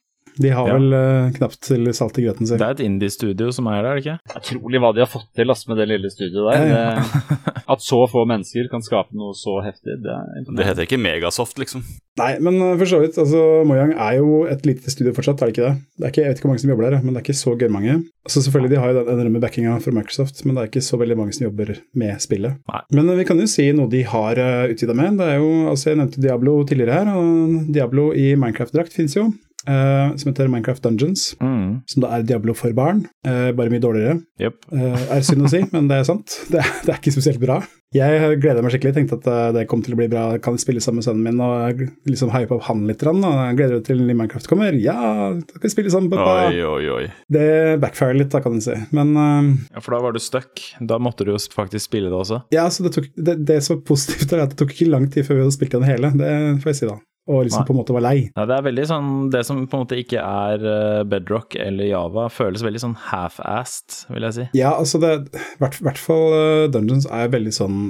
De har Ja. vel uh, knapt til salt i grøten sin. Det er et indie-studio som er der, er det ikke? Utrolig hva de har fått til ass, med det lille studioet der. Ja, Det, at så få mennesker kan skape noe så heftig, det er Det heter ikke Megasoft, liksom. Nei, men uh, for så vidt. altså Mojang er jo et lite studio fortsatt, er det ikke det? det er ikke, jeg vet ikke hvor mange som jobber der, men det er ikke så gørrmange. Så selvfølgelig, de har jo den enorme backinga fra Microsoft, men det er ikke så veldig mange som jobber med spillet. Nei. Men uh, vi kan jo si noe de har uh, utvida med. Det er jo, altså Jeg nevnte Diablo tidligere her, og Diablo i Minecraft-drakt fins jo. Eh, som heter Minecraft Dungeons. Mm. Som da er Diablo for barn, uh, bare mye dårligere. Yep. uh, er synd å si, men det er sant. Det, er- det er ikke spesielt bra. Jeg gleder meg skikkelig, tenkte at eh, det kom til å bli bra. Kan spille sammen med sønnen min og liksom hype opp han litt. Og jeg gleder meg til ny Minecraft kommer. Ja, da kan vi spille sammen, pappa. Oi, oi, oi. Det backfirer litt, da, kan du si. Men eh, Ja, for da var du stuck. Da måtte du jo faktisk spille det også. ja, så det, tok, det, det som var positivt, er at det tok ikke lang tid før vi hadde spilt den hele. Det får jeg si, da. Og liksom Nei. på en måte var lei. Ja, det er veldig sånn Det som på en måte ikke er eh, bedrock eller Java, føles veldig sånn half-assed, vil jeg si. Ja, altså det I hvert, hvert fall eh, Dungeons er veldig sånn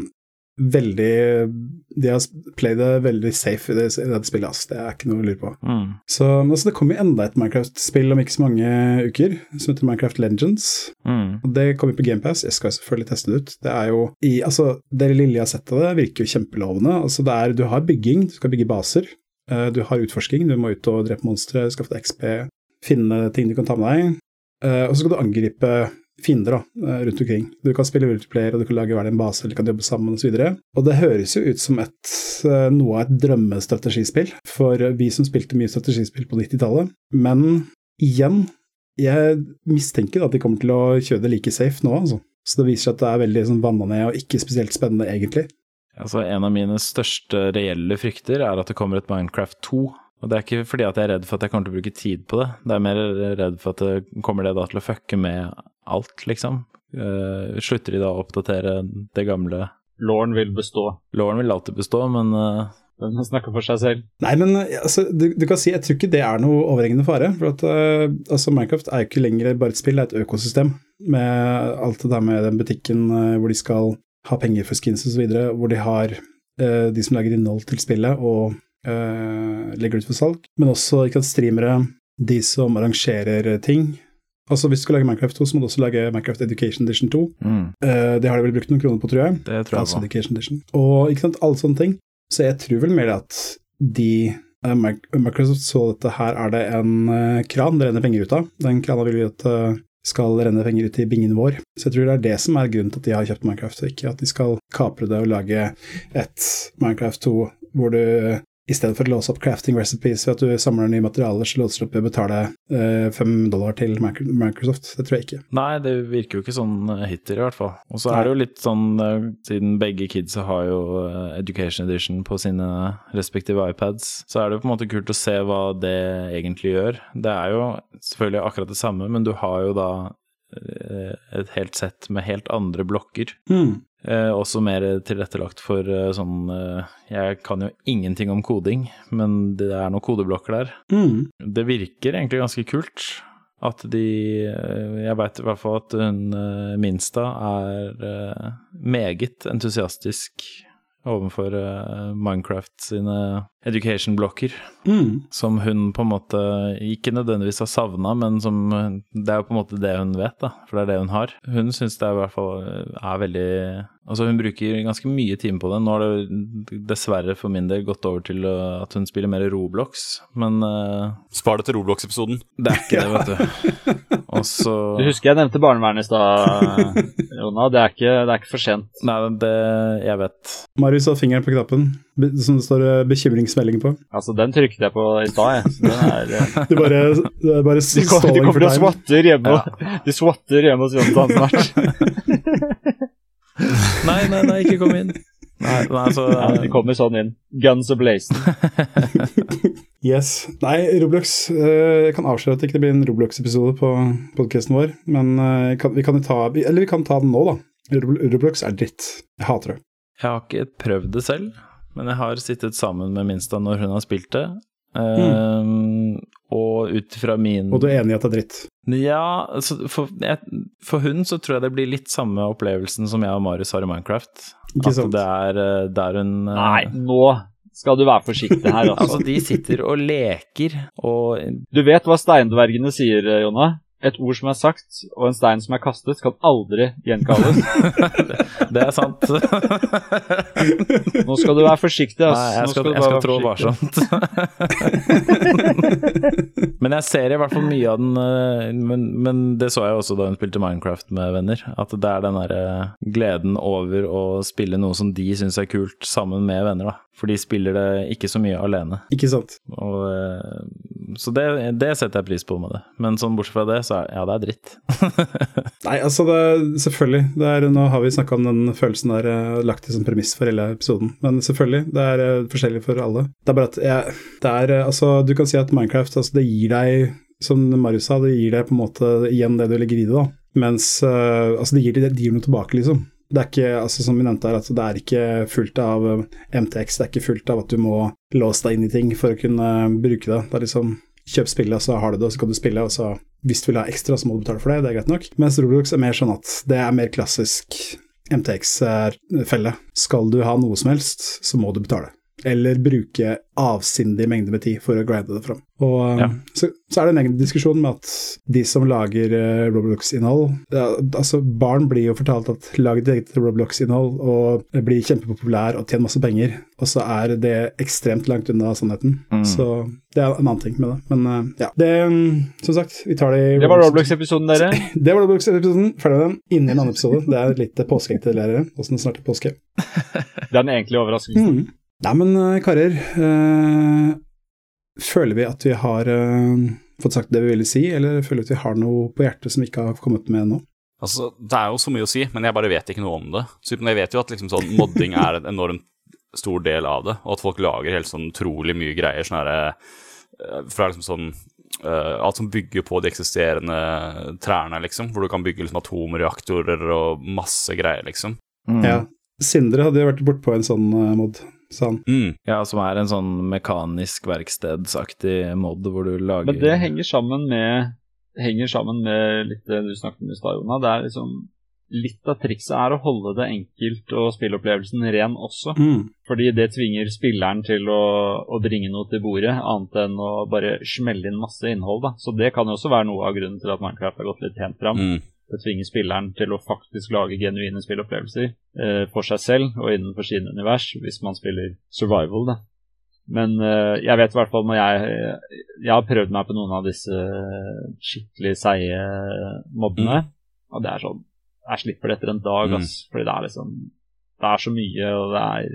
Veldig De har played det veldig safe i det, i det spillet, ass. Det er ikke noe å lure på. Mm. Så altså, det kommer jo enda et Minecraft-spill om ikke så mange uker, som heter Minecraft Legends. Mm. Og Det kommer på GamePass, jeg skal selvfølgelig teste det ut. Det er jo i, altså, Det lille jeg har sett av det, virker jo kjempelovende. Altså, det er, du har bygging, du skal bygge baser. Eh, Du har utforsking, du må ut og drepe monstre, skaffe deg XP, finne ting du kan ta med deg. eh, Og så skal du angripe fiender da, eh, rundt omkring. Du kan spille multiplayer, og du kan lage hver din base, eller kan jobbe sammen osv. Og, så og det høres jo ut som et, noe av et drømmestrategispill for vi som spilte mye strategispill på 90-tallet. Men igjen, jeg mistenker at de kommer til å kjøre det like safe nå, altså. Så det viser seg at det er veldig sånn vanna ned og ikke spesielt spennende, egentlig. Altså, en av mine største reelle frykter er at det kommer et Minecraft 2. Og det er ikke fordi at jeg er redd for at jeg kommer til å bruke tid på det, det er mer redd for at det kommer det da til å fucke med alt, liksom. Uh, slutter de da å oppdatere det gamle Lauren vil bestå. Lauren vil alltid bestå, men uh... Den snakker for seg selv. Nei, men altså, du, du kan si, jeg tror ikke det er noe overhengende fare. For at uh, altså, Minecraft er jo ikke lenger bare et spill, det er et økosystem. Med alt det der med den butikken uh, hvor de skal ha penger for skins osv., hvor de har eh, de som lager innhold til spillet og eh, legger det ut for salg, men også ikke sant, streamere, de som arrangerer ting. Altså Hvis du skal lage Minecraft 2, så må du også lage Minecraft Education Edition 2. mm, Eh, det har de vel brukt noen kroner på, tror jeg. det tror jeg altså, Education Edition. Og ikke sant, alle sånne ting. Så jeg tror vel mer at de eh, Microsoft så dette her er det en eh, kran det renner penger ut av. Den krana vil vi at skal renne penger ut i bingen vår. Så jeg tror det er det som er grunnen til at de har kjøpt Minecraft, ikke at de skal kapre det og lage et Minecraft 2 hvor du i stedet for å låse opp crafting recipes ved at du samler nye materialer, så låser du opp å betale eh, fem dollar til Microsoft. Det tror jeg ikke. Nei, det virker jo ikke sånn eh, hittil, i hvert fall. Og så er det jo litt sånn, eh, siden begge kidsa har jo eh, Education Edition på sine respektive iPads, så er det jo på en måte kult å se hva det egentlig gjør. Det er jo selvfølgelig akkurat det samme, men du har jo da eh, et helt sett med helt andre blokker. Hmm. Eh, også mer tilrettelagt for eh, sånn eh, Jeg kan jo ingenting om koding, men det er noen kodeblokker der. Mm. Det virker egentlig ganske kult at de eh, Jeg veit i hvert fall at hun eh, Minsta er eh, meget entusiastisk overfor Minecraft sine education-blokker, mm. som hun på en måte ikke nødvendigvis har savna, men som Det er jo på en måte det hun vet, da, for det er det hun har. Hun syns det er i hvert fall er veldig Altså, hun bruker ganske mye time på det. Nå har det dessverre for min del gått over til eh, at hun spiller mer Roblox, men uh, Spar det til Roblox-episoden. det er ikke det, vet du. Og så Du husker jeg nevnte barnevernet i stad, Jonna. Det er, ikke, det er ikke for sent. Nei, det Jeg vet. Marius har fingeren på knappen, som det står eh, bekymringsmelding på. Altså, den trykket jeg på i stad, jeg. Så den er Du bare, du er bare De kom, de kommer til å time. swatte hjemme, de swatter hjemme hos Jonathan snart. Nei, nei, nei, ikke kom inn. Nei, nei så nei, de kommer sånn inn. Guns of blazing. Yes. Nei, Roblox eh, Jeg kan avsløre at det ikke blir en Roblox-episode på podkasten vår, men eh, kan, vi kan ta Eller vi kan ta den nå, da. Roblox er dritt. Jeg hater det. Jeg har ikke prøvd det selv, men jeg har sittet sammen med Minsta når hun har spilt det. Ehm, og ut fra min Og du er enig i at det er dritt? Ja, altså, for, jeg, for hun så tror jeg det blir litt samme opplevelsen som jeg og Marius har i Minecraft. Ikke at sant? det er eh, der hun uh... Nei, nå skal du være forsiktig her, Altså, altså. de sitter og leker og Du vet hva steindvergene sier, Jonna? Et ord som er sagt, og en stein som er kastet, kan aldri gjenkalles. Det er sant. Nå skal du være forsiktig, ass. Nei, jeg Nå skal, du jeg bare skal være trå varsomt. men jeg ser i hvert fall mye av den eh, men, men det så jeg også da hun spilte Minecraft med venner. At det er den derre gleden over å spille noe som de syns er kult, sammen med venner, da. For de spiller det ikke så mye alene. Ikke sant. Og, eh, så det, det setter jeg pris på med det. Men sånn bortsett fra det, så er ja, det er dritt. Nei, altså det, selvfølgelig. Det er, nå har vi snakka om den følelsen der eh, lagt i som premiss for hele episoden. Men selvfølgelig, det er eh, forskjellig for alle. Det er bare at jeg, det er Altså, du kan si at Minecraft, altså det gir deg, som Marius sa, det gir deg på en måte igjen det du legger i det, da. Mens uh, Altså, det gir, det gir noe tilbake, liksom. Det er ikke, altså som vi nevnte her, altså det er ikke fullt av eh, MTX, det er ikke fullt av at du må låse deg inn i ting for å kunne bruke det. Det er liksom kjøp spillet, og så har du det, og så kan du spille, og så hvis du vil ha ekstra, så må du betale for det, det er greit nok. Mens Roblox er mer sånn at det er mer klassisk MTX-felle. Skal du ha noe som helst, så må du betale. Eller bruke avsindig mengde med tid for å grinde det fram. Og Ja. så, så er det en egen diskusjon med at de som lager uh, Roblox-innhold ja, Altså, barn blir jo fortalt at lag ditt eget Roblox-innhold og bli kjempepopulær og tjene masse penger, og så er det ekstremt langt unna sannheten. Mm. Så det er en annen ting med det. Men uh, ja, det Som sagt, vi tar det i Det var Roblox-episoden, dere. det var Roblox-episoden. Ferdig med den. Inni en annen episode. Det er litt påskeegg til dere, åssen snart er påske. Det er den egentlige overraskelsen. Mm. Nei, men eh, karer. Øh, føler vi at vi har øh, fått sagt det vi ville si, eller føler vi at vi har noe på hjertet som vi ikke har kommet med ennå? Altså, Det er jo så mye å si, men jeg bare vet ikke noe om det. Så jeg vet jo at liksom sånn, modding er en enormt stor del av det, og at folk lager helt sånn utrolig mye greier sånn herre Fra liksom sånn eh, Alt som bygger på de eksisterende trærne, liksom. Hvor du kan bygge liksom atomreaktorer og masse greier, liksom. Mm. Ja. Sindre hadde jo vært bortpå en sånn uh, mod, han. Mm. Ja, som er en sånn mekanisk verkstedsaktig mod hvor du lager Men det henger sammen med henger sammen med litt det du snakket om i stad, Jona. Det er liksom Litt av trikset er å holde det enkelt og spilleopplevelsen ren også. Mm. Fordi det tvinger spilleren til å, å bringe noe til bordet, annet enn å bare smelle inn masse innhold. da. Så det kan jo også være noe av grunnen til at Minecraft har gått litt pent fram. Mm. Det tvinger spilleren til å faktisk lage genuine spillopplevelser eh, for seg selv og innenfor sin univers, hvis man spiller survival, da. Men eh, jeg vet i hvert fall når jeg Jeg har prøvd meg på noen av disse skikkelig seige mobbene, og det er sånn Jeg slipper det etter en dag, Mm. ass. Fordi det er liksom Det er så mye, og det er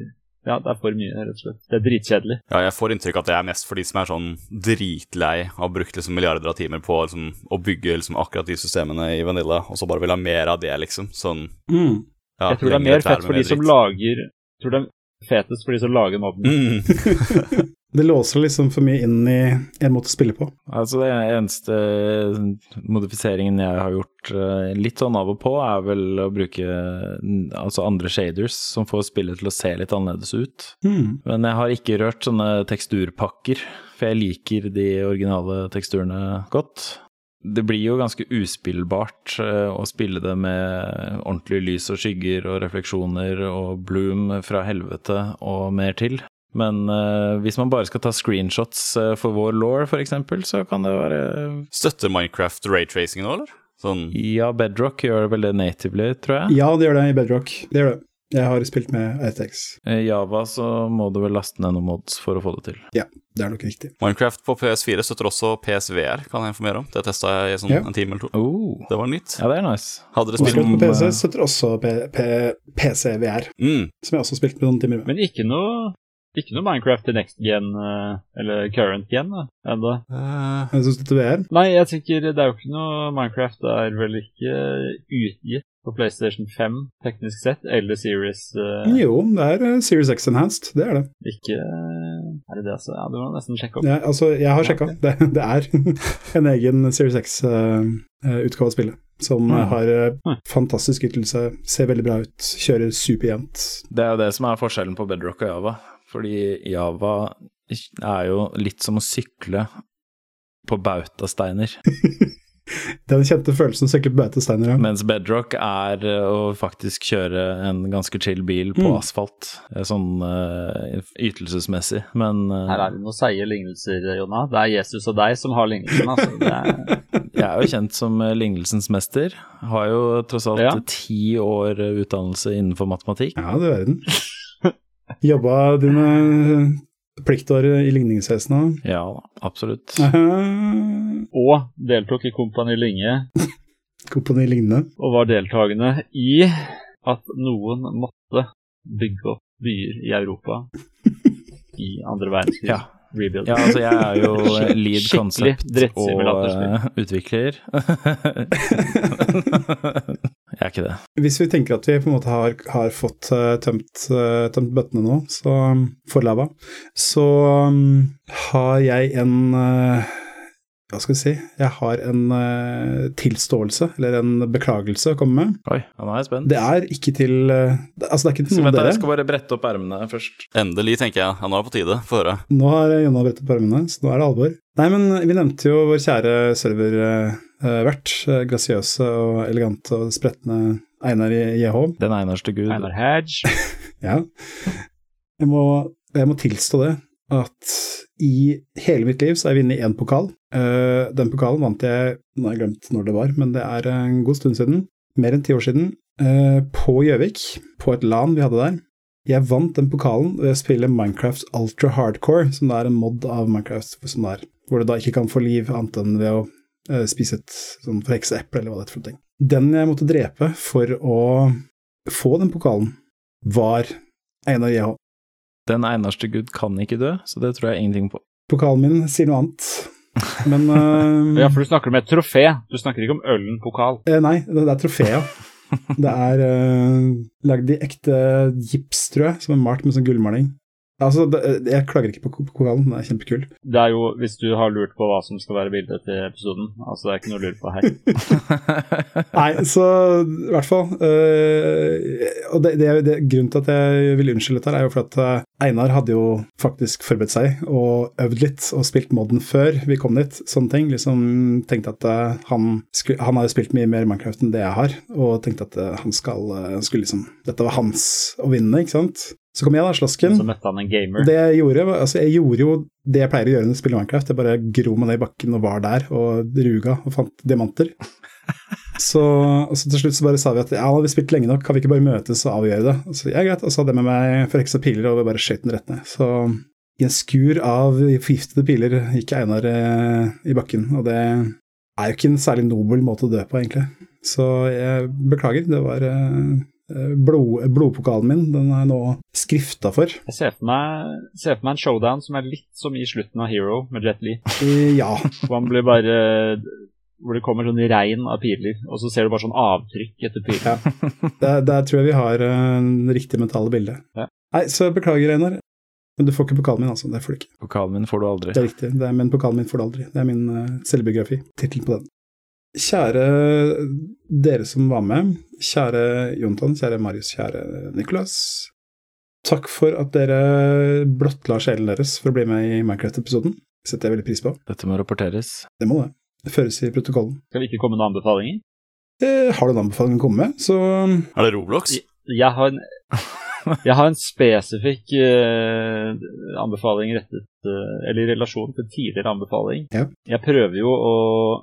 Ja, det er for mye, rett og slett. Det er dritkjedelig. Ja, jeg får inntrykk av at det er mest for de som er sånn dritlei av har brukt liksom milliarder av timer på liksom, å bygge liksom, akkurat de systemene i Vanilla, og så bare vil ha mer av det, liksom. Sånn Mm. ja, jeg tror det er mer fett for de som lager tror det er fetest for de som lager mobben. Mm. Det låser liksom for mye inn i en måte å spille på. Altså Det eneste modifiseringen jeg har gjort eh, litt sånn av og på, er vel å bruke mm, altså andre shaders som får spillet til å se litt annerledes ut. Mm. Men jeg har ikke rørt sånne teksturpakker, for jeg liker de originale teksturene godt. Det blir jo ganske uspillbart eh, å spille det med ordentlig lys og skygger og refleksjoner og bloom fra helvete og mer til. Men uh, hvis man bare skal ta screenshots eh, for vår law, f.eks., så kan det være Støtter Minecraft raytracing nå, eller? Sånn Ja, Bedrock gjør vel det natively, tror jeg. Ja, det gjør det i Bedrock. Det gjør det. Jeg har spilt med RTX. I Java så må du vel laste ned noen mods for å få det til. Ja, det er nok riktig. Minecraft på PS4 støtter også PSVR, kan jeg informere om. Det testa jeg i sånn Ja. en time eller to. Oh. Det var nytt. Ja, det er nice. Hadde dere spilt på PC eh, støtter også P P PC-VR, mm. som jeg også har spilt med noen timer med. Men ikke noe, ikke noe Minecraft i next gen, eh, eller current gen, da, enda. jeg syns det støtter VR. Nei, jeg tenker det er jo ikke noe Minecraft er vel ikke utgitt på PlayStation 5 teknisk sett, eller Series uh... Jo, det er eh, Series X Enhanced, det er det. Ikke Er det det, altså? Ja, du må nesten sjekke opp. Ja, altså, jeg har sjekka. Det, det er en egen Series X-utgave av spillet. Som Mm. har eh, Mm. fantastisk ytelse, ser veldig bra ut, kjører superjevnt. Det er jo det som er forskjellen på Bedrock og Java. Fordi Java er jo litt som å sykle på bautasteiner. Den kjente følelsen å sykle på beitesteiner. Ja. Mens Bedrock er eh, å faktisk kjøre en ganske chill bil på Mm. asfalt. eh, Sånn uh, ytelsesmessig. Men uh, Her er det noen seige lignelser, Jonna. Det er Jesus og deg som har lignelsen, altså. Det er, Jeg er jo kjent som lignelsens mester. Har jo tross alt Ja. ti år utdannelse innenfor matematikk. Ja, du verden. Jobba dine pliktår i ligningsvesenet? Ja, absolutt. Og deltok i Kompani Linge, Kompani Ligne. og var deltakende i at noen måtte bygge opp byer i Europa i andre verdenskrig. Ja. Rebuild. Ja, altså jeg er jo eh, lead Skikkelig concept og eh, utvikler. jeg er ikke det. Hvis vi tenker at vi på en måte har, har fått eh, tømt, tømt bøttene nå, så for lava, så um, har jeg en Hva skal vi si? Jeg har en uh, tilståelse, eller en beklagelse, å komme med. Oi, nå er jeg spent. Det er ikke til uh, det- Altså, det er ikke til vent, dere. jeg skal bare brette opp ermene først. Endelig, tenker jeg. Ja, nå er det på tide. Få høre. Nå har Jonna brettet opp armene, så nå er det alvor. Nei, men vi nevnte jo vår kjære serververt, grasiøse og elegante og spretne Einar i JH. Den einarste gud. Einar Hedge. Ja. Jeg må, jeg må tilstå det, at i hele mitt liv så har jeg vunnet én pokal. Eh, den pokalen vant jeg, nå har jeg glemt når det var, men det er en god stund siden, mer enn ti år siden, eh, på Gjøvik, på et LAN vi hadde der. Jeg vant den pokalen ved å spille Minecraft Ultra Hardcore, som det er en mod av Minecraft, som det er, hvor du da ikke kan få liv annet enn ved å eh, spise et sånn forhekseeple, eller hva det er for noe. Den jeg måtte drepe for å få den pokalen, var Einar. Den eneste gud kan ikke dø, så det tror jeg ingenting på. Pokalen min sier noe annet, men uh, Ja, for du snakker om et trofé. Du snakker ikke om ølen pokal. eh, Nei, det det er trofé, ja. Det er uh, lagd i ekte gips, tror jeg, som er malt med sånn gullmaling. Altså, jeg klager ikke på ko- den er kjempekul. Det er jo, hvis du har lurt på hva som skal være bildet til episoden Altså, det er ikke noe å lure på her. Nei, så i hvert fall øh, Og det, det, det, grunnen til at jeg vil unnskylde dette, her er jo for at eh, Einar hadde jo faktisk forberedt seg og øvd litt og spilt modden før vi kom dit. Sånne ting. Liksom tenkte at eh, han, skulle, han har jo spilt mye mer Minecraft enn det jeg har, og tenkte at eh, han skal, eh, skulle liksom Dette var hans å vinne, ikke sant. Så kom jeg, da, slasken. Så møtte han en gamer. Det jeg gjorde, altså jeg gjorde jo det jeg pleier å gjøre når jeg spiller Minecraft. Jeg bare gro meg ned i bakken og var der og ruga og fant diamanter. Så, så til slutt så bare sa vi at ja, vi har spilt lenge nok, kan vi ikke bare møtes og avgjøre det? Så ja, greit. Og så hadde jeg med meg forheksa piler og vi bare skjøt den rett ned. Så i en skur av forgiftede piler gikk Einar eh, i bakken, og det er jo ikke en særlig nobel måte å dø på, egentlig. Så jeg beklager, det var eh, blod, blodpokalen min, den er nå skrifta for. Jeg ser for, meg, ser for meg en showdown som er litt som i slutten av Hero med Jet Li. Eh, Ja. Hvor han blir bare Hvor det kommer sånn regn av piler, og så ser du bare sånn avtrykk etter piler. Ja. Der, der tror jeg vi har eh, en riktig mentale bilde. Ja. Nei, så beklager, Einar. Men du får ikke pokalen min, altså. Det får du ikke. Pokalen min får du aldri. Det er riktig, det er, men pokalen min får du aldri. Det er min uh, selvbiografi. Tittelen på den. Kjære dere som var med, kjære Jontan, kjære Marius, kjære Nicolas. Takk for at dere blottla sjelen deres for å bli med i Minecraft-episoden. setter jeg veldig pris på. Dette må rapporteres. Det må det. Det føres i protokollen. Skal det ikke komme noen anbefalinger? Eh, har du en anbefaling å komme med, så Er det Roblox? Jeg har en, jeg har en spesifikk uh, anbefaling rettet uh, Eller i relasjon til tidligere anbefaling. Ja. Jeg prøver jo å,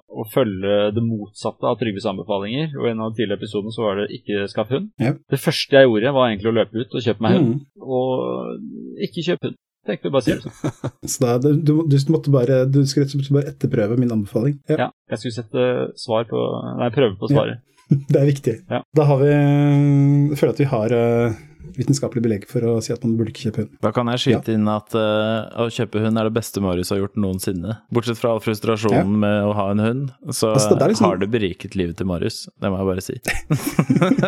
å følge det motsatte av Trygves anbefalinger, og i en av de tidligere episodene så var det ikke skaff hund. Ja. Det første jeg gjorde, var egentlig å løpe ut og kjøpe meg hund, mm. og ikke kjøpe hund. Tenkte bare å si det. Så da, du, du, måtte bare Du skulle rett og slett bare etterprøve min anbefaling. Ja, Ja, jeg skulle sette svar på Nei, prøve på svaret. Det er viktig. Da har vi føler at vi har eh, vitenskapelig belegg for å si at man burde ikke kjøpe hund. Da kan jeg skyte inn at uh, å kjøpe hund er det beste Marius har gjort noensinne. Bortsett fra all frustrasjonen Ja. med å ha en hund, så Altså, det liksom- har det beriket livet til Marius. Det må jeg bare si.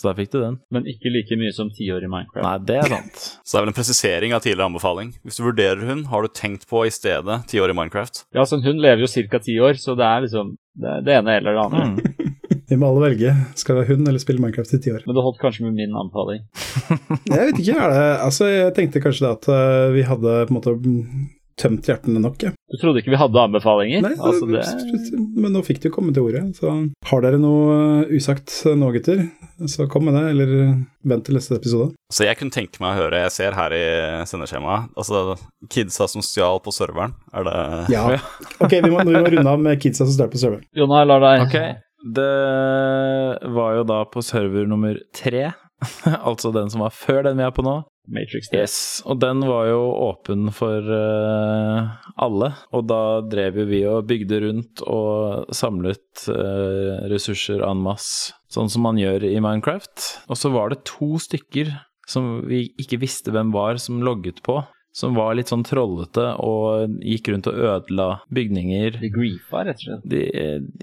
så da fikk du den. Men ikke like mye som tiår i Minecraft. Nei, det er sant. Så det er vel en presisering av tidligere anbefaling. Hvis du vurderer hund, har du tenkt på i stedet ti år i Minecraft? Ja, så en hund lever jo ca. ti år, så det er liksom det, det ene eller det andre. Mm. Vi må alle velge. Skal vi ha hund eller spille Minecraft i ti år? Men det holdt kanskje med min anbefaling. Jeg vet ikke, er det Altså, jeg tenkte kanskje det at eh, vi hadde på en måte tømt hjertene nok, Ja. Du trodde ikke vi hadde anbefalinger? Nei, altså, det... Men nå fikk du komme til ordet, så har dere noe uh, usagt nå, gutter, så kom med det, eller vent til neste episode. Så jeg kunne tenke meg å høre, jeg ser her i sendeskjemaet, altså kidsa som stjal på serveren, er det Ja. Ok, vi må, vi må runde av med kidsa som stjal på serveren. Jonna, jeg lar deg Ok, det var jo da på server nummer tre, altså den som var før den vi er på nå. Matrix 3. Yes, og den var jo åpen for uh, alle, og da drev jo vi og bygde rundt og samlet uh, ressurser en masse, sånn som man gjør i Minecraft. Og så var det to stykker som vi ikke visste hvem var, som logget på. Som var litt sånn trollete og gikk rundt og ødela bygninger. De griefa, rett og slett. De,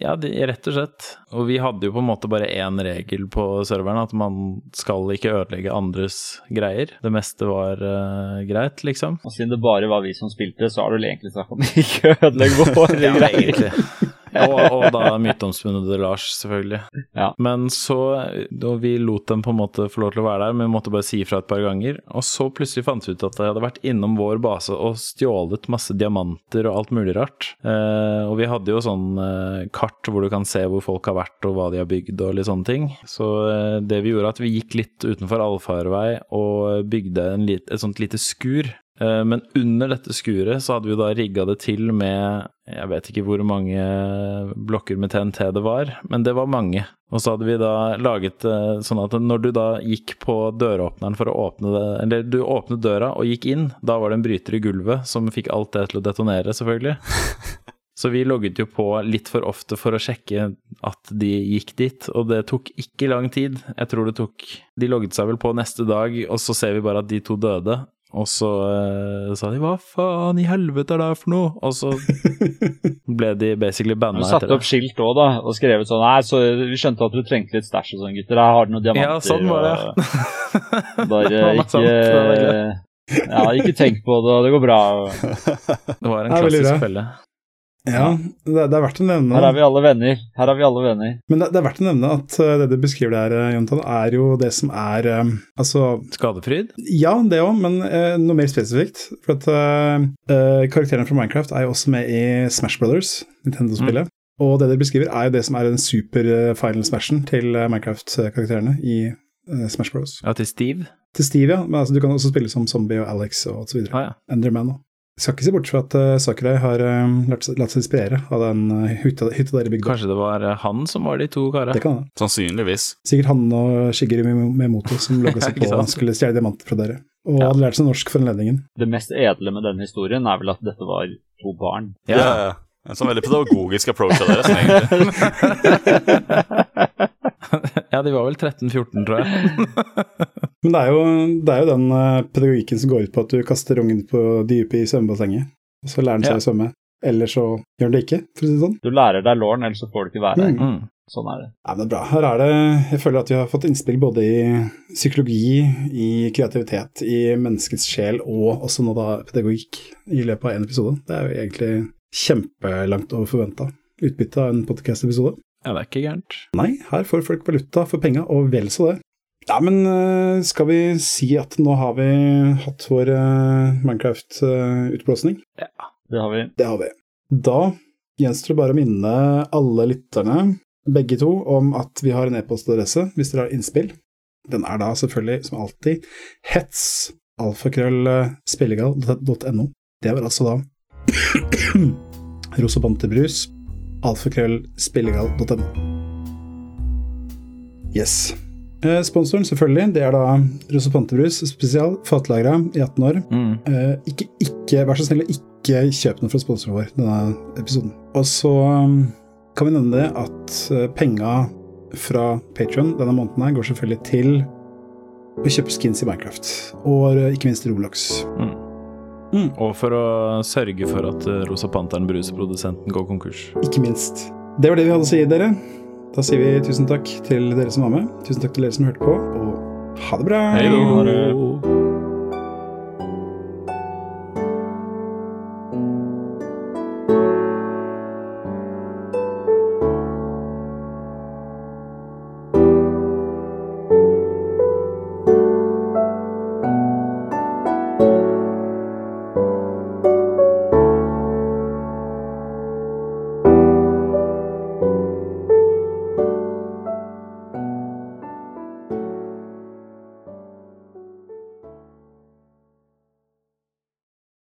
ja, de, rett og slett. Og vi hadde jo på en måte bare én regel på serveren, at man skal ikke ødelegge andres greier. Det meste var uh, greit, liksom. Og siden det bare var vi som spilte, så har du egentlig sagt om ikke ødelegge våre Ja, greier. egentlig. Og, og da myteomspunnede Lars, selvfølgelig. Ja. Men så og Vi lot dem på en måte få lov til å være der, men vi måtte bare si ifra et par ganger. Og så plutselig fant vi ut at de hadde vært innom vår base og stjålet masse diamanter og alt mulig rart. Eh, og vi hadde jo sånn eh, kart hvor du kan se hvor folk har vært og hva de har bygd og litt sånne ting. Så eh, det vi gjorde, at vi gikk litt utenfor allfarvei og bygde en lit, et sånt lite skur. Eh, Men under dette skuret så hadde vi da rigga det til med jeg vet ikke hvor mange blokker med TNT det var, men det var mange. Og så hadde vi da laget det sånn at når du da gikk på døråpneren for å åpne det Eller du åpnet døra og gikk inn, da var det en bryter i gulvet som fikk alt det til å detonere, selvfølgelig. Så vi logget jo på litt for ofte for å sjekke at de gikk dit, og det tok ikke lang tid. Jeg tror det tok De logget seg vel på neste dag, og så ser vi bare at de to døde. Og så uh, sa de 'hva faen i helvete er det her for noe?' Og så ble de basically banna Du det. satte etter opp skilt òg, da, og skrevet sånn Nei, så vi skjønte at du trengte litt stæsj og sånn, gutter. Her har du noen diamanter. Ja, sånn var det. og Bare ikke sant. Ja, ikke tenk på det, det går bra. Det var en klassisk felle. Ja, det, det er verdt å nevne Her er vi alle venner. Her er vi alle venner. Men det, det er verdt å nevne at eh, det du beskriver der, Jontan, er jo det som er eh, Altså, Skadefryd? ja, det òg, men eh, noe mer spesifikt. For at eh, eh, karakterene fra Minecraft er jo også med i Smash Brothers, Nintendo-spillet. Og det dere beskriver, er jo det som er den super eh, final smashen til eh, Minecraft-karakterene i eh, Smash Bros. Ja, til Steve? Til Steve, ja. Men altså, du kan også spille som Zombie og Alex og så videre. Å ja. Enderman òg. Skal ikke se bort fra at uh, Sakurai har eh, latt, seg- latt seg inspirere av den uh, hytta, hytta der i bygda. Kanskje det var eh, han som var de to karene? Det kan det. Sannsynligvis. Sikkert han og Shigeru Memoto som logga seg på og skulle stjele diamanter fra dere. Og Ja. hadde lært seg norsk for anledningen. Det mest edle med denne historien er vel at dette var to barn. Ja, ja. ja. En sånn veldig pedagogisk approach av dere, som egentlig ja, de var vel 13-14, tror jeg. Men det er jo, det er jo den eh, pedagogikken som går ut på at du kaster ungen på dypet i svømmebassenget, og så lærer den seg Ja. å svømme. Eller så gjør den det ikke, for å si det sånn. Du lærer deg låren, ellers så får du ikke være her. Mm. Mm. Sånn er det. Ja, men det er bra. Her er det Jeg føler at vi har fått innspill både i psykologi, i kreativitet, i menneskets sjel og også nå da pedagogikk i løpet av én episode. Det er jo egentlig kjempelangt over forventa utbytte av en podcast-episode. Ja, det er ikke gærent. Nei, her får folk valuta for penga, og vel så det. Ja, men eh, skal vi si at nå har vi hatt vår uh, Minecraft-utblåsning? Det har vi. Det har vi. Da gjenstår det bare å minne alle lytterne, begge to, om at vi har en e-postadresse hvis dere har innspill. Den er da selvfølgelig, som alltid, hets alfakrøllspillegal.no. Det var altså da rosabantebrus alfakrøllspillegal.no. Yes. Eh, sponsoren, selvfølgelig, det er da Rosa Pantebrus spesial, fatlagra i 18 år. Mm. Eh, ikke, ikke, vær så snill, ikke kjøp noe fra sponsoren vår denne episoden. Og så um, kan vi nevne det at uh, penga fra Patrion denne måneden her går selvfølgelig til å kjøpe skins i Minecraft, og uh, ikke minst Rolox. Mm. Mm. Og for å sørge for at eh, Rosa Panteren, brusprodusenten, går konkurs. Ikke minst. Det var det vi hadde å si, dere. Da sier vi tusen takk til dere som var med, tusen takk til dere som hørte på, og ha det bra! Hei då. Ha det.